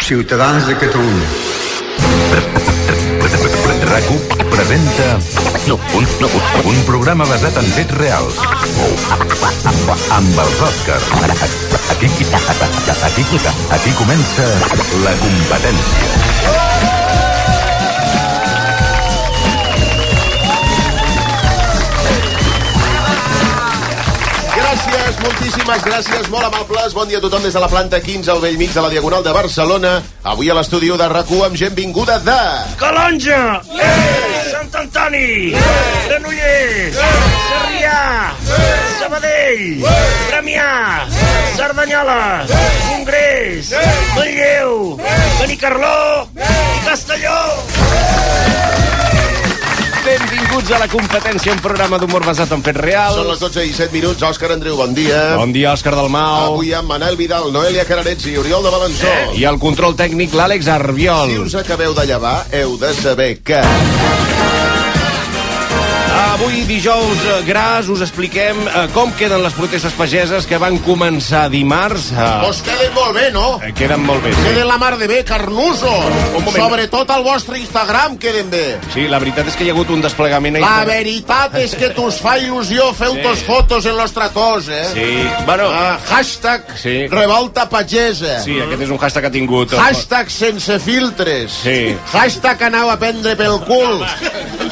Ciutadans de Catalunya. RAC1 presenta un, programa basat en fets reals. Amb els Oscars. Aquí, aquí, aquí comença la competència Gràcies, moltíssimes gràcies, molt amables. Bon dia a tothom des de la planta 15 al vell mig de la Diagonal de Barcelona. Avui a l'estudi de rac amb gent vinguda de... Calonja! Eh! Sant Antoni! Eh! Granollers! Eh! Sarrià! Eh! Sabadell! Eh! Premià! Eh! Cerdanyola! Eh! Congrés! Eh! Manlleu! Eh! Benicarló! Eh! I Castelló! Benvinguts a la competència, un programa d'humor basat en fets reals. Són les 12 i 7 minuts. Òscar Andreu, bon dia. Bon dia, Òscar Dalmau. Avui amb Manel Vidal, Noelia Cararets i Oriol de Balançó. Eh? I el control tècnic, l'Àlex Arbiol. Si us acabeu de llevar, heu de saber que... Avui, dijous eh, gras, us expliquem eh, com queden les protestes pageses que van començar dimarts. Eh, Pues queden molt bé, no? queden molt bé, sí. Queden la mar de bé, carnusos. Sobretot al vostre Instagram queden bé. Sí, la veritat és que hi ha hagut un desplegament... a La veritat és que t'us fa il·lusió Sí. feu-tos fotos en los trators, eh? Sí, bueno... Ah, hashtag Sí. revolta pagesa. Sí, aquest és un hashtag que ha tingut... Hashtag sense filtres. Sí. Hashtag anau a prendre pel cul.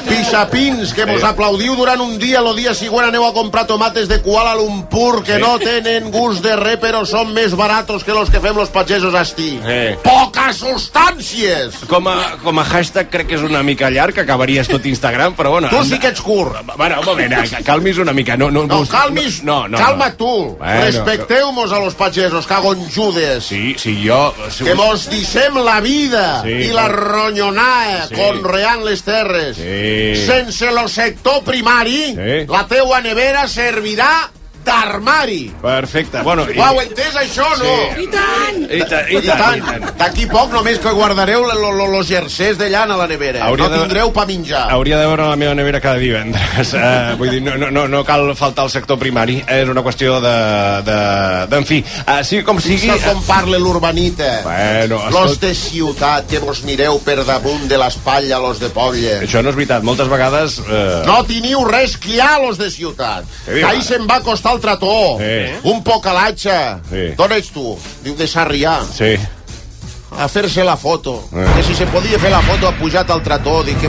Pixapins, que mos Eh. Aplaudiu durant un dia, lo dia següent aneu a comprar tomates de Kuala Lumpur, que Sí. no tenen gust de res, però són més baratos que los que fem los pagesos asti. Eh. Poques substàncies! Com a, com a hashtag crec que és una mica llarg, que acabaries tot Instagram, però bueno... Tu sí que ets curt. Bueno, un moment, eh, calmis una mica. No, no, No, calmis, no, no, calma no. tu. Bueno, Respecteu-mos a los pagesos, cago en Judes. Sí, sí, jo... Si Que mos dissem la vida Sí, i la ronyonà Sí. conreant les terres. Sí. Sense lo sector primari, Sí. la teua nevera servirà d'armari. Perfecte. Bueno, i, Ho heu entès, això, no? I tant, i, tant, I tant, d'aquí poc només que guardareu los jerseys de llana a la nevera. Hauria no de- tindreu pa menjar. Hauria de veure la meva nevera cada divendres. Uh, vull dir, no, no, no, no cal faltar al sector primari. És una qüestió de... de, de en fi, uh, sigui com sigui... Això com parla l'urbanita. Bueno, Los escolta, de ciutat, que vos mireu per damunt de l'espatlla, los de poble. això no és veritat. Moltes vegades... Uh, No teniu res que hi ha, los de ciutat. Ara? se'n va costar el trató. Sí. Un pocalatge. Sí. D'on ets tu? Diu de Sarrià. Sí. A fer-se la foto. Eh. Que si se podia fer la foto ha pujat al trató. Dic, que,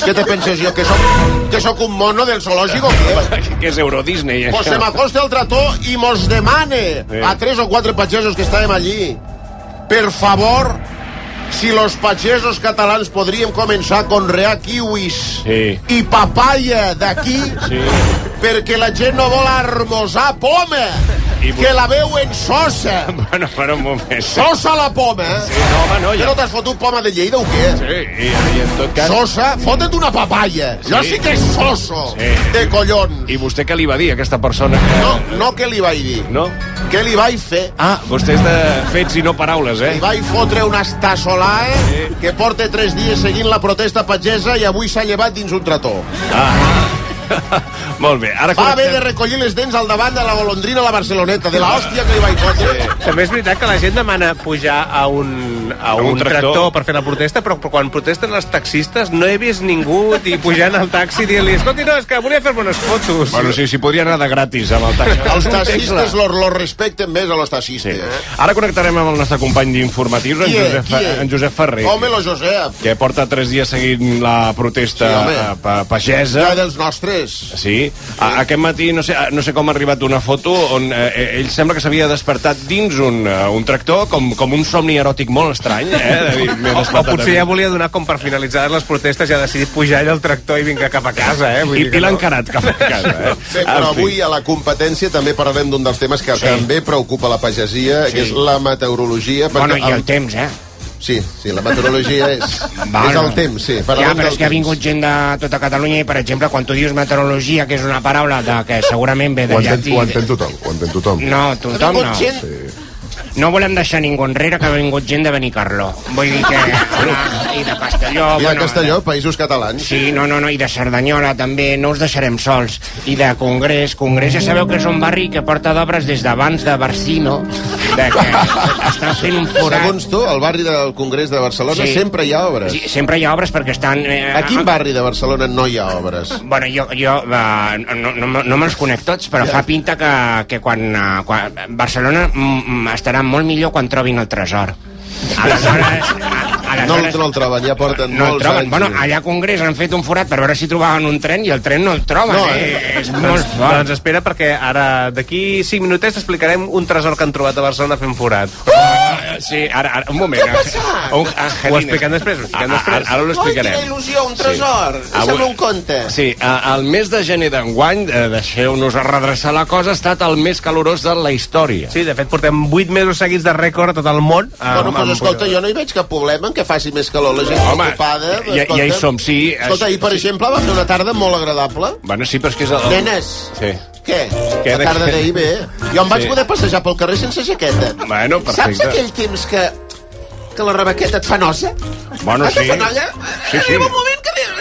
què te penses jo? Que soc, que soc un mono del zoològic o què? que és Euro Disney, Pues se això. m'acosta al trató i mos demane Sí. a tres o quatre pagesos que estàvem allí per favor si los pagesos catalans podríem començar a conrear kiwis Sí. i papaya d'aquí Sí. perquè la gent no vol armosar poma I que la veuen sosa Bueno, per un moment. sosa la poma eh? Sí, no, home, no, que ja... no t'has fotut poma de Lleida o què? Sí, i, i en tot cas... Sosa, fota't una papaya. Sí. Jo sí que és soso, Sí. de collons. I vostè què li va dir a aquesta persona? Que... No, no què li vaig dir. No? Què li vaig fer? Ah, vostè és de fets i no paraules, eh? Li vaig fotre una estassolà Sí. que porta tres dies seguint la protesta pagesa i avui s'ha llevat dins un trató. Molt bé, ara Va haver de recollir les dents al davant de la golondrina a la Barceloneta, de la hòstia que li vaig fotre. També és veritat que la gent demana pujar a un, a un un, tractor. tractor. per fer la protesta, però, però quan protesten els taxistes no he vist ningú i pujant al taxi i dir-li escolti, no, és que volia fer unes fotos. Bueno, sí, sí, podria anar de gratis amb el taxi. Els taxistes los, los respecten més a los Sí. taxistes. Eh? Ara connectarem amb el nostre company d'informatius, en? Josep, en Josep Ferrer, Home, lo Josep. que porta tres dies seguint la protesta Sí, home. eh, pa pagesa. Ja dels nostres. Sí, a, aquest matí no sé, no sé com ha arribat una foto on eh, ell sembla que s'havia despertat dins un, eh, un tractor com, com un somni eròtic molt estrany, eh? De dir, O, o potser ja volia donar com per finalitzar les protestes i ha decidit pujar allà al tractor i vinga cap a casa, eh? Vull I, i l'ha no. encarat cap a casa, eh? En però avui a la competència també parlarem d'un dels temes que sí. també preocupa la pagesia, sí. que és la meteorologia. Bueno, i el el- temps, eh? Sí, sí, la meteorologia és, és el temps, sí. Ja, però és que ha vingut gent de tota Catalunya i, per exemple, quan tu dius meteorologia, que és una paraula de, que segurament ve de Ho entén, llatí... ho entén tothom, ho entén tothom. No, tothom no. gent No volem deixar ningú enrere que ha vingut gent de Benicarló. Vull dir que... I de Castelló... I de Castelló, Països Catalans. Sí, no, no, no, i de Cerdanyola també, no us deixarem sols. I de Congrés, Congrés ja sabeu que és un barri que porta d'obres des d'abans de Barcino de que estan fent un forat. Segons tu, al barri del Congrés de Barcelona Sí. sempre hi ha obres. Sí, sempre hi ha obres perquè estan... Eh, A quin barri de Barcelona no hi ha obres? Bueno, jo, jo uh, no, no, no me'ls conec tots, però fa pinta que, que quan, uh, quan Barcelona mm, mm, estarà molt millor quan trobin el tresor. Aleshores, a, No, aleshores no el troben, ja porten no el molts troben. anys. Bueno, allà a Congrés han fet un forat per veure si trobaven un tren i el tren no el troben. No, eh? eh? És molt fort. Doncs espera, perquè ara, d'aquí 5 minutets, t'explicarem un tresor que han trobat a Barcelona fent forat. Ah, Sí, ara, ara un moment. Què ha passat? Un, Ho expliquem després, ho expliquem després. Ara, ara ho explicarem. quina il·lusió, un tresor. Sí. Avui- un conte. Sí, a- el mes de gener d'enguany, eh, deixeu-nos redreçar la cosa, ha estat el més calorós de la història. Sí, de fet, portem 8 mesos seguits de rècord a tot el món. Bueno, doncs escolta, jo no hi veig cap problema en que faci més calor la gent Home, ocupada. ja- ja hi som, sí. Escolta, ahir, per exemple, va fer una tarda molt agradable. Bueno, sí, però és que és... El... Nenes, Sí. què? Què, La de tarda d'ahir bé. Jo em vaig Sí. poder passejar pel carrer sense jaqueta. Bueno, perfecte. Saps aquell temps que, que la rebequeta et fa nosa? Bueno, Et sí. fa noia? Sí, sí. Arriba un moment que dius...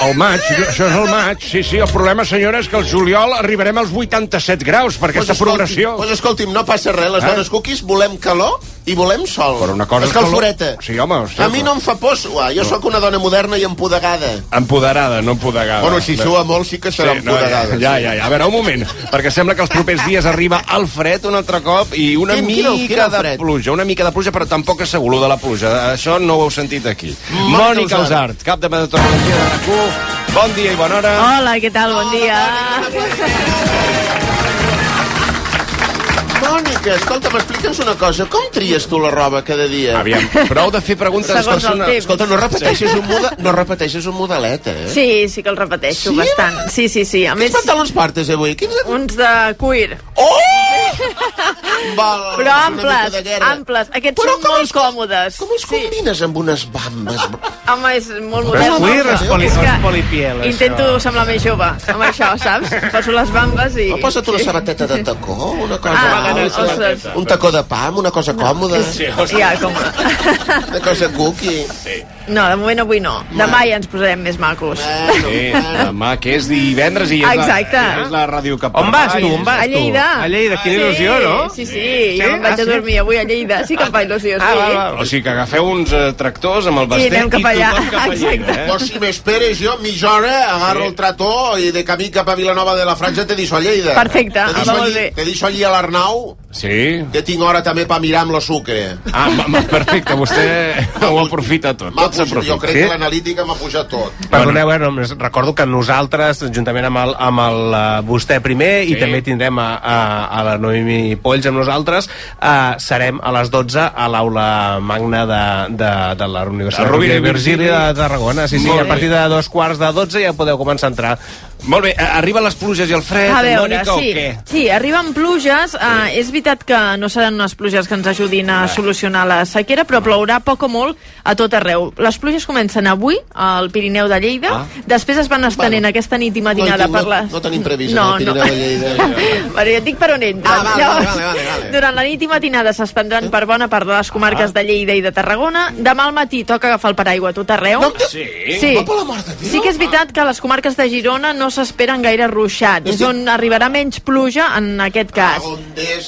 El maig, això és el maig. Sí, sí, el problema, senyora, és que el juliol arribarem als 87 graus per aquesta escolti'm, progressió. Doncs escolti'm, no passa res. Les Eh? dones cookies volem calor i volem sol. Però una cosa és Escalforeta. calor. Sí, home, sí, A mi no em fa por suar. Jo sóc una dona moderna i empodegada. Empoderada, no empodegada. Bueno, si sua molt sí que serà Sí, no, empodegada. ja, ja, ja. A veure, un moment, perquè sembla que els propers dies arriba el fred un altre cop i una Quin- mica quin- quin de fred? pluja, una mica de pluja, però tampoc és segur de la pluja. Això no ho heu sentit aquí. Mònica Usart. Cap de meteorologia de RAC1. Bon dia i bona hora. Hola, què tal? Bon dia. Mònica, escolta, m'explica'ns una cosa. Com tries tu la roba cada dia? Aviam, prou de fer preguntes Segons el temps. Escolta, no repeteixes, un, moda, no repeteixes un modelet, eh? Sí, sí que el repeteixo Sí? bastant. Sí, sí, sí. A Quins més, pantalons partes avui? Quins... uns de cuir. Oh! Val, Però amples, amples. Aquests Però són com molt els- còmodes. Com els combines amb unes bambes? Home, és molt Però és modern. cuir o és poli- És o polipiel, això? Intento semblar més jove amb això, saps? Poso les bambes i... No posa't una sabateta de tacó, una cosa... Ah, una ostres. un tacó de pa, amb una cosa còmoda, Ja, com... una cosa cookie. No, de moment avui no. Demà ja ens posarem més macos. Sí, demà, que és divendres i és, Exacte. La, és la ràdio que On vas tu? On vas A tu? Lleida. A Lleida, quina Sí, il·lusió, no? Sí, sí, jo me'n vaig Ah, a dormir avui a Lleida. Sí que em fa il·lusió, sí. Ah, va, va. O sigui que agafeu uns eh, tractors amb el I bastet anem cap allà. tothom cap a Lleida, Exacte. eh? Pues si m'esperes jo mitja hora, agarro el trator i de camí cap a Vilanova de la Franja te deixo a Lleida. Perfecte, te deixo molt allí, te deixo allí a l'Arnau, Sí. que tinc hora també per mirar amb lo sucre. Ah, perfecte, vostè ho aprofita tot. Tot pujat, jo crec Sí? que l'analítica m'ha pujat tot. Perdoneu, eh, només recordo que nosaltres, juntament amb el, amb el uh, vostè primer, Sí. i també tindrem a, a, a la Noemi Polls amb nosaltres, uh, serem a les 12 a l'aula magna de, de, de la Universitat De Rovira i Virgili de Tarragona. Sí, sí, a partir de dos quarts de 12 ja podeu començar a entrar. Molt bé, eh, arriben les pluges i el fred, A veure, Mònica, sí, o què? sí, arriben pluges. Uh, és veritat que no seran unes pluges que ens ajudin a solucionar la sequera, però plourà poc o molt a tot arreu. Les pluges comencen avui al Pirineu de Lleida, Ah. després es van estenent Bueno, aquesta nit i no matinada tinc- per no- les... no tenim previst no, el no. Pirineu de Lleida. Però jo et dic per on entren. Ah, vale, Llavors, vale, vale, vale. Durant la nit i matinada s'estendran per bona part de les comarques de Lleida i de Tarragona. Demà al matí toca agafar el paraigua a tot arreu. No Sí? Sí. Va per la mort de Déu. sí que és veritat que a les comarques de Girona no s'esperen gaire ruixats. És on arribarà menys pluja en aquest cas.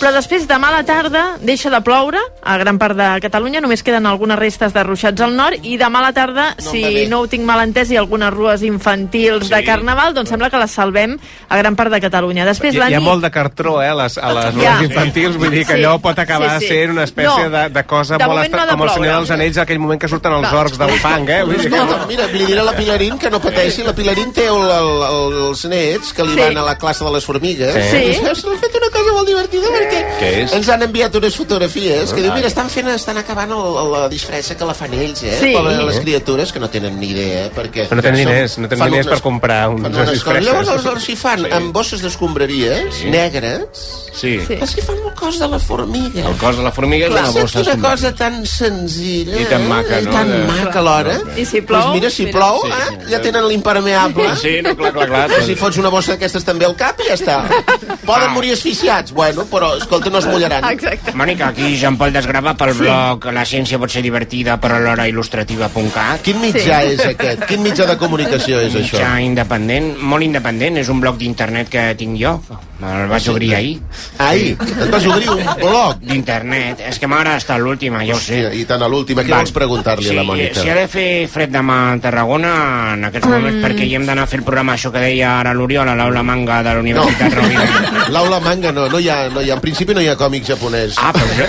Però després, demà a la tarda, deixa de ploure a gran part de Catalunya, només queden algunes restes de ruixats al nord, i demà a la tarda, No si no ho tinc mal entès, i algunes rues infantils de Sí. Carnaval, doncs sembla que les salvem a gran part de Catalunya. Després, Hi, la hi ha nit... molt de cartró, eh, a les, a les Ja. rues infantils, vull dir que Sí. allò pot acabar Sí, sí. sent una espècie No. de, de cosa De molt no ha de com el Senyor dels Anells, aquell moment que surten els No. orcs del fang, eh? Vull dir que... Mira, li diré a la Pilarín que no pateixi. La Pilarín té el, el, el, els nets que li Sí. van a la classe de les formigues. Sí. I saps, han fet una cosa molt divertida perquè Què és? ens han enviat unes fotografies que diu, mira, estan fent, estan acabant el, la disfressa que la fan ells, eh? Sí. Pobres les criatures que no tenen ni idea, perquè... No tenen diners, no tenen diners unes- per comprar uns fan unes disfresses. Llavors els, els hi fan amb bosses d'escombraries negres, Sí. Sí. els hi fan el cos de la formiga. El cos de la formiga és una bossa quina escombrada. cosa tan senzilla I tan maca, eh? no? I tan maca alhora. I si plou, Pues mira, si mira. plou, Sí, eh? sí. ja tenen l'impermeable. Sí, no, clar, clar, clar. Clar. Que si fots una bossa d'aquestes també al cap i ja està. Poden morir asfixiats, bueno, però, escolta, no es mullaran. Exacte. Mònica, aquí Jean Paul Desgrava pel blog La ciència pot ser divertida però alhora il·lustrativa.cat. Quin mitjà Sí. és aquest? Quin mitjà de comunicació és això? Mitjà independent, molt independent, és un blog d'internet que tinc jo. El vaig obrir ahir. Ahir, et vas obrir un blog. D'internet. És que m'agrada estar a l'última, ja ho sé. I tant a l'última, què vols preguntar-li a la Mònica? Si ha de fer fred demà a Tarragona, en aquests moments, Mm. perquè hi hem d'anar a fer el programa, això que deia ara l'Oriol, a l'aula manga de la No, Universitat Rovira. l'aula manga no, no hi, ha, no hi ha, en principi no hi ha còmic japonès. Ah, però jo,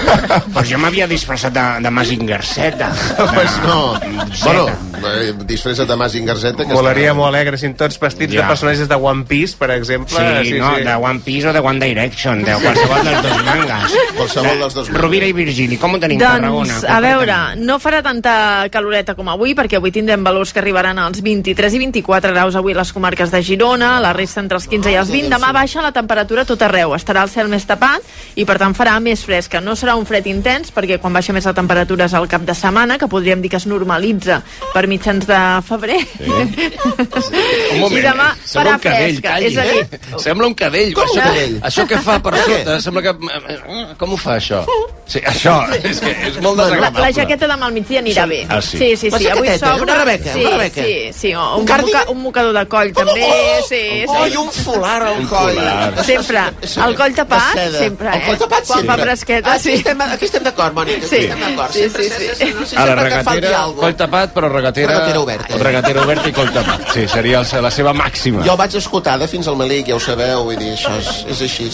però jo m'havia disfressat de, de Mazinger Z. pues no. Z. Bueno, eh, disfressa't de Mazinger Z. Que Molaria està- molt, que anessin tots vestits Ja. de personatges de One Piece, per exemple. Sí, no, de One Piece o de One Direction, de qualsevol dels dos mangas. Qualsevol dels dos mangas. Rovira i Virgili, com ho tenim a Tarragona? Doncs, a veure, no farà tanta caloreta com avui, perquè avui tindrem valors que arribaran als 23 i 24 graus avui a les comarques de Girona, la resta entre els 15 i els 20. Demà baixa la temperatura tot arreu, estarà el cel més tapat i per tant farà més fresca. No serà un fred intens, perquè quan baixa més la temperatura és al cap de setmana, que podríem dir que es normalitza per mitjans de febrer. Un moment, I demà eh? Farà un cadell, fresca. calli, És a dir, eh? Sembla un cadell. Com un això, cadell? Això que fa per sota, sembla que... eh, Com ho fa, això? Sí, això, és que és molt la, desagradable. la jaqueta demà al migdia anirà bé. Ah, sí? Sí, sí, La sí. Avui jaqueteta, s'obre... una rebeca, sí, una rebeca. Sí, sí, o un, cardigan? moca, un mocador de coll, també. Sí, oh, sí. i un folar al Un coll. Sempre. El coll tapat, sempre, eh? El coll tapat, Quan sempre. fa fresqueta, ah, sí. sí. Estem, aquí estem d'acord, Mònica. Sí. Estem d'acord. Sí, Sempre, sí, sempre, sí. sempre, A la regatera, coll tapat, però regatera... Regatera oberta. Regatera oberta i coll tapat. Sí, seria la seva màxima. Jo vaig escotada fins al Melic, ja ho sabeu, vull dir, això és, és així.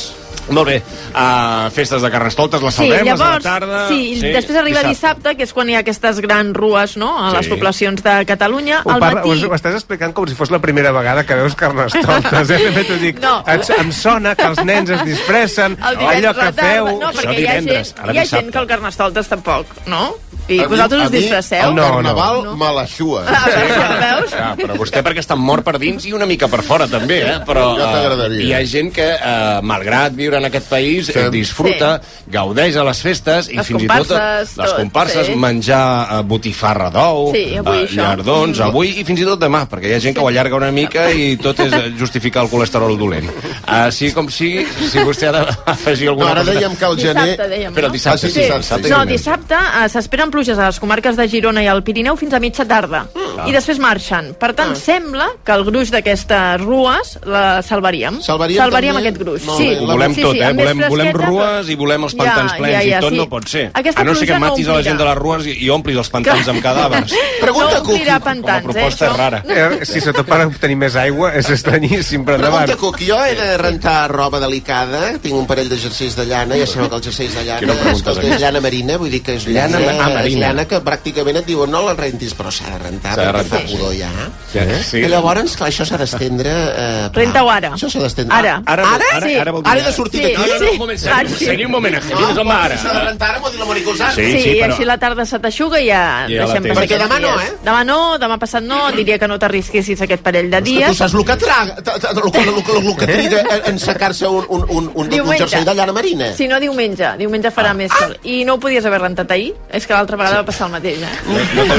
Molt bé. Uh, festes de Carnestoltes, les Sí, salvem, les de la llavors, tarda... sí, després arriba dissabte, que és quan hi ha aquestes grans rues, no?, a les Sí. poblacions de Catalunya. Ho, Al parla, matí... ho, ho estàs explicant com si fos la primera vegada que veus carnestoltes, eh? De fet, ho dic, No. em, em sona que els nens es disfressen, allò a que feu... No, perquè hi ha, gent, hi ha dissabte. gent que el Carnestoltes tampoc, no? I A mi- vosaltres a us mi, disfresseu? El No, carnaval no. me l'aixua. Ah, veus? veus? Ja, però vostè perquè està mort per dins i una mica per fora també, eh? Però Ja eh, t'agradaria. hi ha gent que, eh, malgrat viure en aquest país, Sí. disfruta, gaudeix a les festes i Les fins i tot les tot, comparses, sí. menjar eh, botifarra d'ou, Sí, avui eh, això. llardons, avui i fins i tot demà, perquè hi ha gent que ho allarga una mica i tot és justificar el colesterol dolent. Així com sigui, si vostè ha d'afegir No, alguna ara cosa... dèiem que el gener... Dissabte, dèiem, Però no? dissabte, Ah, sí, sí, dissabte, dissabte. sí. No, dissabte eh, s'esperen pluges a les comarques de Girona i el Pirineu fins a mitja tarda. I després marxen. Per tant, sembla que el gruix d'aquestes rues la salvaríem. Salvaríem salvaríem també? aquest gruix. Molt Sí, bé, Ho volem sí, tot, sí, eh? Volem, volem rues i volem els pantans Ja, plens ja, ja, i tot sí. no pot ser. Aquesta a no ser que pluja no matis a la gent de les rues i, i omplis els pantans amb cadàvers. Pregunta, no omplirà Cuqui. pantans, Com a proposta eh? rara. Eh, si se te para obtenir més aigua, és estranyíssim, però endavant. Pregunta, Cuc, jo he de rentar roba delicada, tinc un parell de jerseis de llana, ja sabeu que els jerseis de llana, Quina pregunta, escolta, és llana marina, vull dir que és llana, Llana- ah, llana que pràcticament et diuen no la rentis, però s'ha de rentar, S'ha de perquè fa rentar. pudor ja. Sí. sí. I llavors, clar, això s'ha d'estendre... Eh, Renta-ho ara. Això s'ha d'estendre. Ara. Ara, Ara? ara, Sí. ara vol dir... Ara he de sortir Sí. d'aquí? No, no, no, un moment, Ah, sí. seri un moment, No, Angelines, home, ara. S'ha de rentar ara, m'ho diu la Mònica. Sí, Sí, sí, i però- així la tarda se t'aixuga i ja, Ja deixem passar Perquè aquests demà no, dies. eh? Demà no, demà passat no, diria que no t'arrisquessis aquest parell de dies. tu saps el que, triga en- sacar-se un, un, un, un, un jersei de llana marina. Si no, diumenge. Diumenge farà més sol. I no ho podies haver rentat ahir? És que l'altra vegada va passar el mateix, eh? Bueno,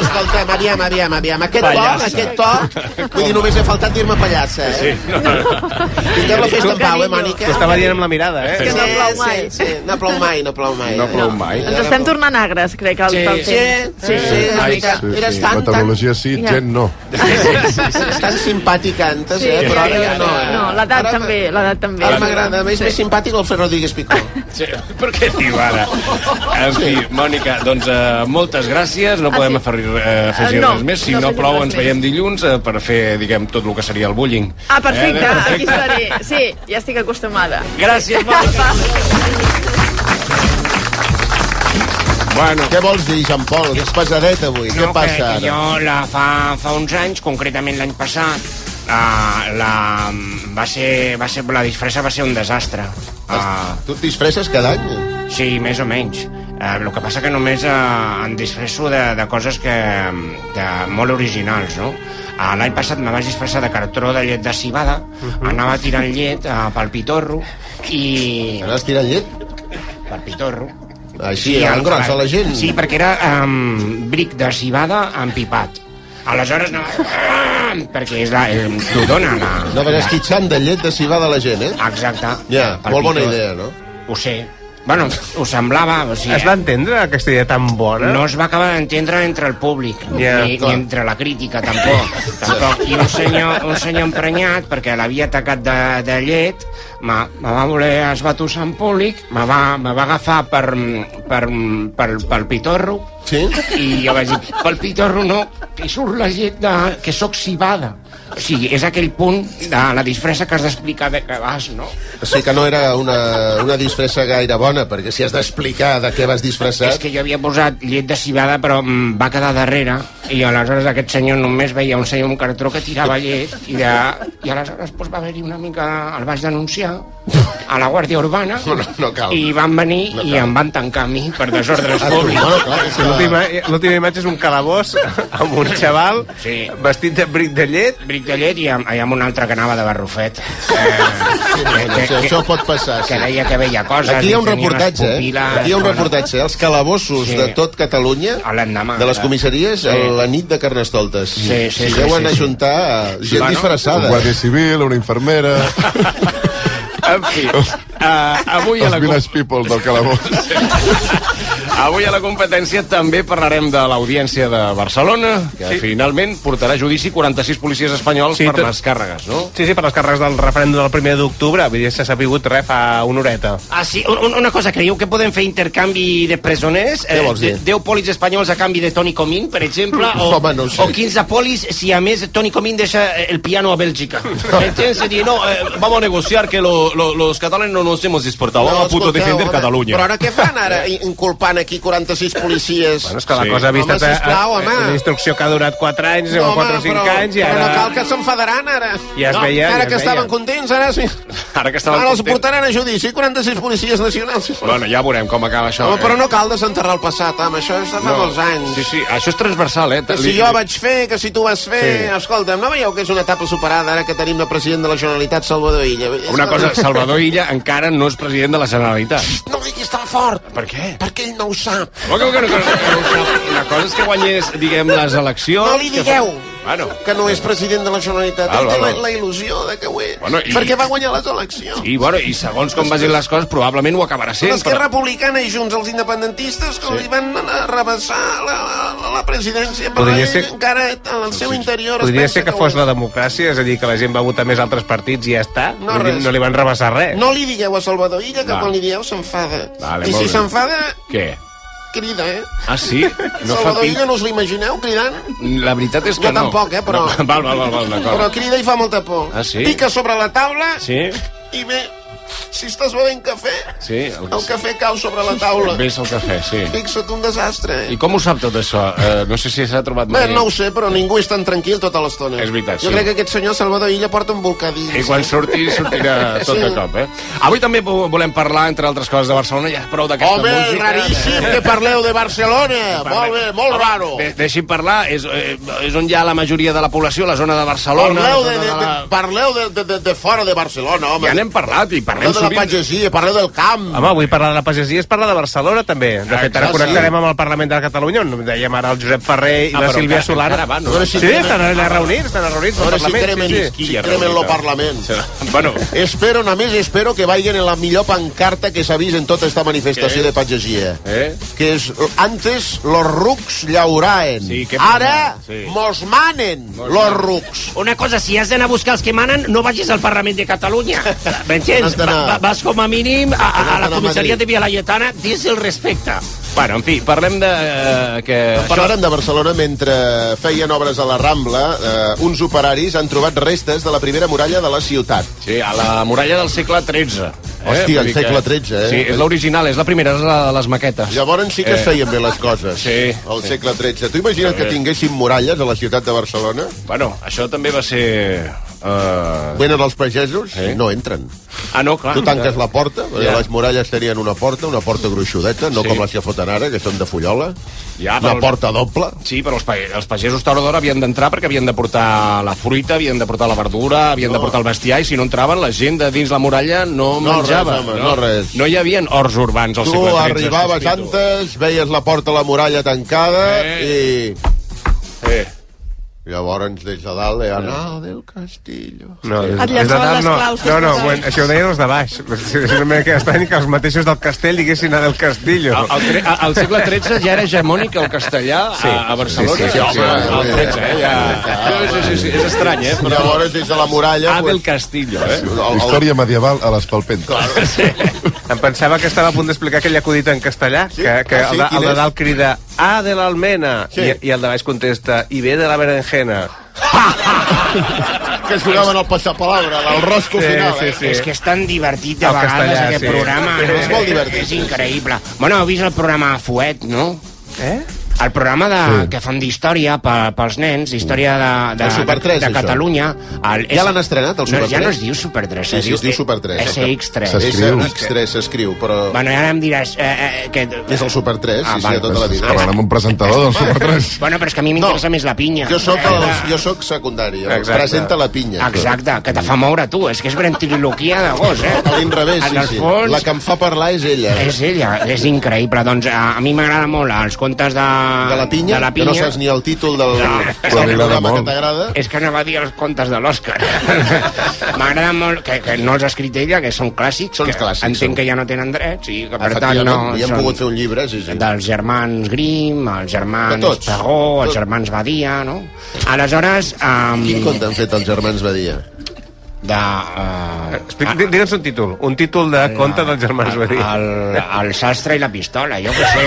escolta'm, aviam, aviam, aviam. Aquest Pallassa. to, aquest to... Vull dir, només he faltat dir-me pallassa, eh? Sí. Tinguem la festa en pau, eh, Mònica? T'ho estava dient amb la mirada, eh? que no plou mai. Sí, sí, no plou mai, no plou mai. No plou mai. Ens estem tornant agres, crec, al, Sí, pel Sí, temps. sí, sí, és Ai, veritat. Sí, Eres sí. tan, tan, Meteorologia sí, gent no. tan simpàtic antes, Sí, eh? Però ara sí, ja no, eh? No, l'edat també, l'edat també. Ara m'agrada, a més, més simpàtic l'Alfred Rodríguez Picó. Sí, per què diu ara? En fi, Mònica, doncs uh, moltes gràcies. No Ah, podem sí. afegir, uh, afegir Eh, no, res més. Si no no, plou, ens més. veiem dilluns uh, per fer, diguem, tot el que seria el bullying. Ah, perfecte, Eh, aquí estaré. Sí, ja estic acostumada. Gràcies, Mònica. Bueno, Què vols dir, Jean Paul? Que és pesadet avui. Què No, passa que, que ara? jo la, fa, fa uns anys, concretament l'any passat, uh, la, va ser, va ser, la disfressa va ser un desastre. Uh, Tu et disfresses cada any? sí, més o menys. Uh, el que passa que només uh, em disfresso de, de coses que, de, molt originals, no? Uh, L'any passat me vaig disfressar de cartró de llet de cibada, anava tirant llet uh, pel pitorro i... Anaves tirant llet? pel pitorro. Així, en gros, a la gent? Sí, perquè era um, bric de cibada empipat. Aleshores, no... perquè és la... eh, T'ho dona, la... Anaven esquitxant de llet de cibada a la gent, eh? Exacte. Ja, Pel molt bona idea, no? Ho sé. Bueno, ho semblava, o sigui... Es va entendre aquesta idea tan bona? No es va acabar d'entendre entre el públic, Ja, ni, clar. ni entre la crítica, tampoc. tampoc. I un senyor, un senyor emprenyat, perquè l'havia atacat de, de llet, me, me va voler esbatussar en públic, me va, me va agafar per, per, per, pel pitorro, Sí? i jo vaig dir, pel pitorro no, que surt la llet de, que sóc cibada. O sigui, és aquell punt de la disfressa que has d'explicar de què vas, no? O sigui que no era una, una disfressa gaire bona, perquè si has d'explicar de què vas disfressat... És que jo havia posat llet de cibada, però em va quedar darrere, i aleshores aquest senyor només veia un senyor amb un cartró que tirava llet, i, de, i aleshores doncs, va haver-hi una mica... El vaig denunciar a la Guàrdia Urbana, No, no, no cal. i van venir No i cal. em van tancar a mi per desordres Ah, públics. bueno, clar, és que... L'última l'última imatge és un calabós amb un xaval Sí. vestit de bric de llet Bric de llet i amb, i amb un altre que anava de barrufet. Eh, Sí, que, això, que, això pot passar, sí. que deia que veia coses. Aquí hi ha un reportatge, eh? Aquí hi ha un reportatge, eh? Els calabossos Sí. de tot Catalunya, A de les eh? comissaries, Sí. a la nit de Carnestoltes. Sí, sí, Si sí, deuen sí, sí. ajuntar eh, gent Bueno, disfressada. Un guàrdia civil, una infermera, En fi, uh, avui a els la... village people del calabós. Avui a la competència també parlarem de l'Audiència de Barcelona, que sí. finalment portarà a judici 46 policies espanyols Sí, per tot- les càrregues, no? Sí, sí, per les càrregues del referèndum del primer d'octubre. Vull dir, s'ha sabut res fa una horeta. Ah, sí, un- un- una cosa, creieu que podem fer intercanvi de presoners? Què vols dir? de- 10 polis espanyols a canvi de Toni Comín, per exemple? O, Home, no sé. o 15 polis si a més Toni Comín deixa eh, el piano a Bèlgica. M'entens? Dir, no, eh, vamos a negociar que lo, lo, los catalanes no nos hemos exportado. Vamos a puto defender Catalunya. Però ara què fan ara, inculpant aquí 46 policies? Bueno, és que la Sí. cosa ha vist Home, sisplau, home. una instrucció que ha durat 4 anys, o 4 o 5 però, anys, i però no cal ara... que s'enfadaran ara. Ja es no, veia, Ara ja es que veia. estaven contents, ara sí. Ara que estaven Ara els contents. portaran a judici 46 policies nacionals. Bueno, ja veurem com acaba això. Home, eh? però no cal desenterrar el passat, home, això és de fa molts anys. Sí, sí, això és transversal, eh? Que si jo vaig fer, que si tu vas fer... Sí. Escolta'm, no veieu que és una etapa superada ara que tenim de president de la Generalitat, Salvador Illa? Una cosa, Salvador Illa encara no és president de la Generalitat. No diguis tan fort, Per què? perquè ell no ho sap. Oh, que, que, que, que, que, una cosa és que guanyés, diguem, les eleccions... No li digueu Bueno, que no és president de la Generalitat. Val, té val, la, val. la il·lusió de que ho és. Bueno, i- Perquè va guanyar les eleccions. i, bueno, i segons com vagin les coses, probablement ho acabarà sent. L'Esquerra Republicana i Junts els independentistes que li van anar a rebassar la, la, la presidència però ell ser- encara al seu interior Podria ser que ho fos la democràcia, és a dir, que la gent va votar més altres partits i ja està. No, res. no li van rebassar res. No li digueu a Salvador Illa que Va. quan li dieu s'enfada. Vale, I si s'enfada, Què? Crida, eh? Ah, sí? No Salvador. Illa no us l'imagineu cridant? La veritat és que Jo no. tampoc, eh, però- No, val, val, val, val Però d'acord. crida i fa molta por. Ah, sí? Pica sobre la taula Sí? i bé, si estàs bevent cafè, Sí? El, el cafè cau sobre la taula. Ves el cafè, sí. Fixa't, un desastre. I com ho sap tot això? Uh, no sé si s'ha trobat Bé, mai. no ho sé, però ningú és tan tranquil tota l'estona. És veritat, Jo sí. crec que aquest senyor Salvador Illa porta un volcà dins. I quan surti, sortirà tot Sí. de cop, eh? Avui també vo- volem parlar, entre altres coses, de Barcelona. Ja prou d'aquesta Home, música. raríssim que parleu de Barcelona. Molt bé, molt Home, raro. De, deixi'm parlar, és, eh, és on hi ha la majoria de la població, la zona de Barcelona. Parleu, de, de, de de, la... parleu de, de, de, de fora de Barcelona, home. Ja n'hem parlat i parlem Parleu de la sovint. pagesia, parleu del camp. Home, avui parlar de la pagesia és parlar de Barcelona, també. De fet, ara connectarem amb el Parlament de Catalunya, on dèiem ara el Josep Ferrer i Ah, la Sílvia encara- Solana. encara va, no? Sí, estan allà reunits, estan reunits A al veure si Parlament. cremen, sí, sí. si cremen lo? Parlament. Bueno, Espero, només espero que vagin en la millor pancarta que s'ha vist en tota esta manifestació de pagesia. Eh? Que és, antes los rucs llauraen. Sí, Ara? Sí. mos manen los rucs. Una cosa, si has d'anar a buscar els que manen, no vagis al Parlament de Catalunya. M'entens? Va, va, vas com a mínim a, a, a la comissaria de Via Laietana, dis el respecte. bueno, en fi, parlem de... Eh, que... Parlarem de Barcelona mentre feien obres a la Rambla. Eh, uns operaris han trobat restes de la primera muralla de la ciutat. Sí, a la muralla del segle XIII. Hòstia, Vull el segle XIII, eh? Sí, és l'original, és la primera, és la de les maquetes. Llavors sí que es Eh. feien bé les coses. Sí, Al sí. segle XIII. Tu imagina't que tinguéssim muralles a la ciutat de Barcelona? Bueno, això també va ser... Uh... Venen els pagesos Sí. no entren. Ah, no, clar. Tu tanques la porta, Ja. les muralles tenien una porta, una porta gruixudeta, no Sí. com les que foten ara, que són de fullola. Ja, Una però- porta doble. Sí, però els, pa els pagesos tard o d'hora havien d'entrar perquè havien de portar la fruita, havien de portar la verdura, havien de No. portar el bestiar, i si no entraven, la gent de dins la muralla no, No, menjava. Res, home, no res. No hi havia horts urbans al Tu segle XIII. arribaves sospito. antes, veies la porta a la muralla tancada Eh. i... Eh. Llavors, des de dalt, deien, ah, del Castillo. No, des, Et des de dalt les no. claus No, no, bueno, això ho deien els de baix. És una mica estrany que els mateixos del castell diguessin a del Castillo. Al, al, al segle XIII ja era hegemònic el castellà a, a Barcelona. Sí, sí, sí, home, sí. al XIII, eh? Ja... Sí, sí, sí, és estrany, eh? Però... Llavors, des de la muralla... A del Castillo, eh? el, el, Història medieval a l'Espalpenta. Em pensava que estava a punt d'explicar aquell acudit en castellà, Sí? que, que Ah, sí? el, de, el de dalt crida A de l'almena, Sí. i, i el de baix contesta I ve de la berenjena. que jugaven al passapalabra, del rosco Sí, final, sí, eh? sí. És que és tan divertit de El vegades castellà, aquest sí. programa. No? és molt divertit, És sí, sí. increïble. Bueno, heu vist el programa Fuet, no? Eh? El programa de, Sí. que fan d'història pe- pels nens, història de, de, El Super 3, de això. Catalunya. El, Ja l'han estrenat, el Super no, Ja 3? no es diu Super 3, Sí, sí, es diu Super 3. SX3. S'escriu. X3 s'escriu, però Bueno, ara em diràs... Eh, eh, que... és el Super 3, Ah, sí, sí, de tota la vida. Parlant amb un presentador del Super 3. Bueno, però és que a mi m'interessa No. més la pinya. Jo sóc, Eh, el, jo sóc secundari, presenta la pinya. Exacte, que te fa moure tu. És que és ventriloquia de gos, eh? A l'inrevés, sí, sí. fons, La que em fa parlar és ella. És ella, és increïble. Doncs a, a mi m'agrada molt els contes de, De la pinya, de la que no saps ni el títol del, No. del programa que t'agrada. És que anava a dir els contes de l'Òscar. M'agrada molt, que, que no els ha escrit ella, que són clàssics, Són que clàssics, entenc són. que ja no tenen drets, i que per tant no... i hem pogut fer un llibre, sí, sí. dels germans Grimm, els germans. Pagó, els germans Badia, no? Aleshores, um, Quin conte han fet els germans Badia? De... Uh, Digue'ns un títol, un títol de conte dels germans Badia. el, el sastre i la pistola, jo què sé.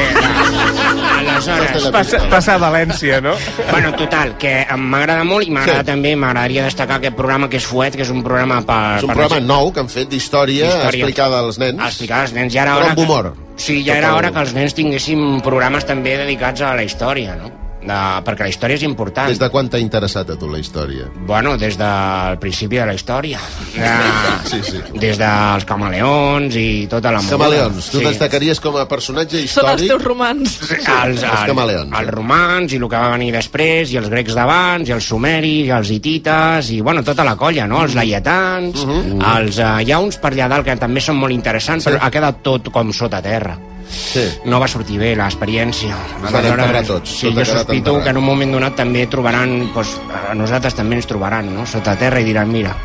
Aleshores, Passa, passa a València, no? Bueno, total, que m'agrada molt i m'agrada Sí. també, m'agradaria destacar aquest programa que és Fuet, que és un programa per... És un per programa nou que han fet d'història Història. explicada als nens. explicar als nens. Ja era Però hora amb que- humor. Sí, ja era hora que els nens tinguéssim programes també dedicats a la història, no? De, perquè la història és important. Des de quan t'ha interessat a tu la història? Bueno, des del principi de la història. De, Sí, sí. Des dels camaleons i tota la moda. Camaleons, tu Sí. destacaries com a personatge Són els històric teus romans. els, Els camaleons. Els romans i el que va venir després, i els grecs d'abans, i els sumeris, i els hitites, i bueno, tota la colla, no? Els laietans, els, uh, hi ha uns per allà dalt que també són molt interessants, però ha quedat tot com sota terra. Sí. No va sortir bé l'experiència. enterrar tots, Sí, jo sospito que en un moment donat també trobaran, doncs, a nosaltres també ens trobaran, no?, sota terra i diran, mira,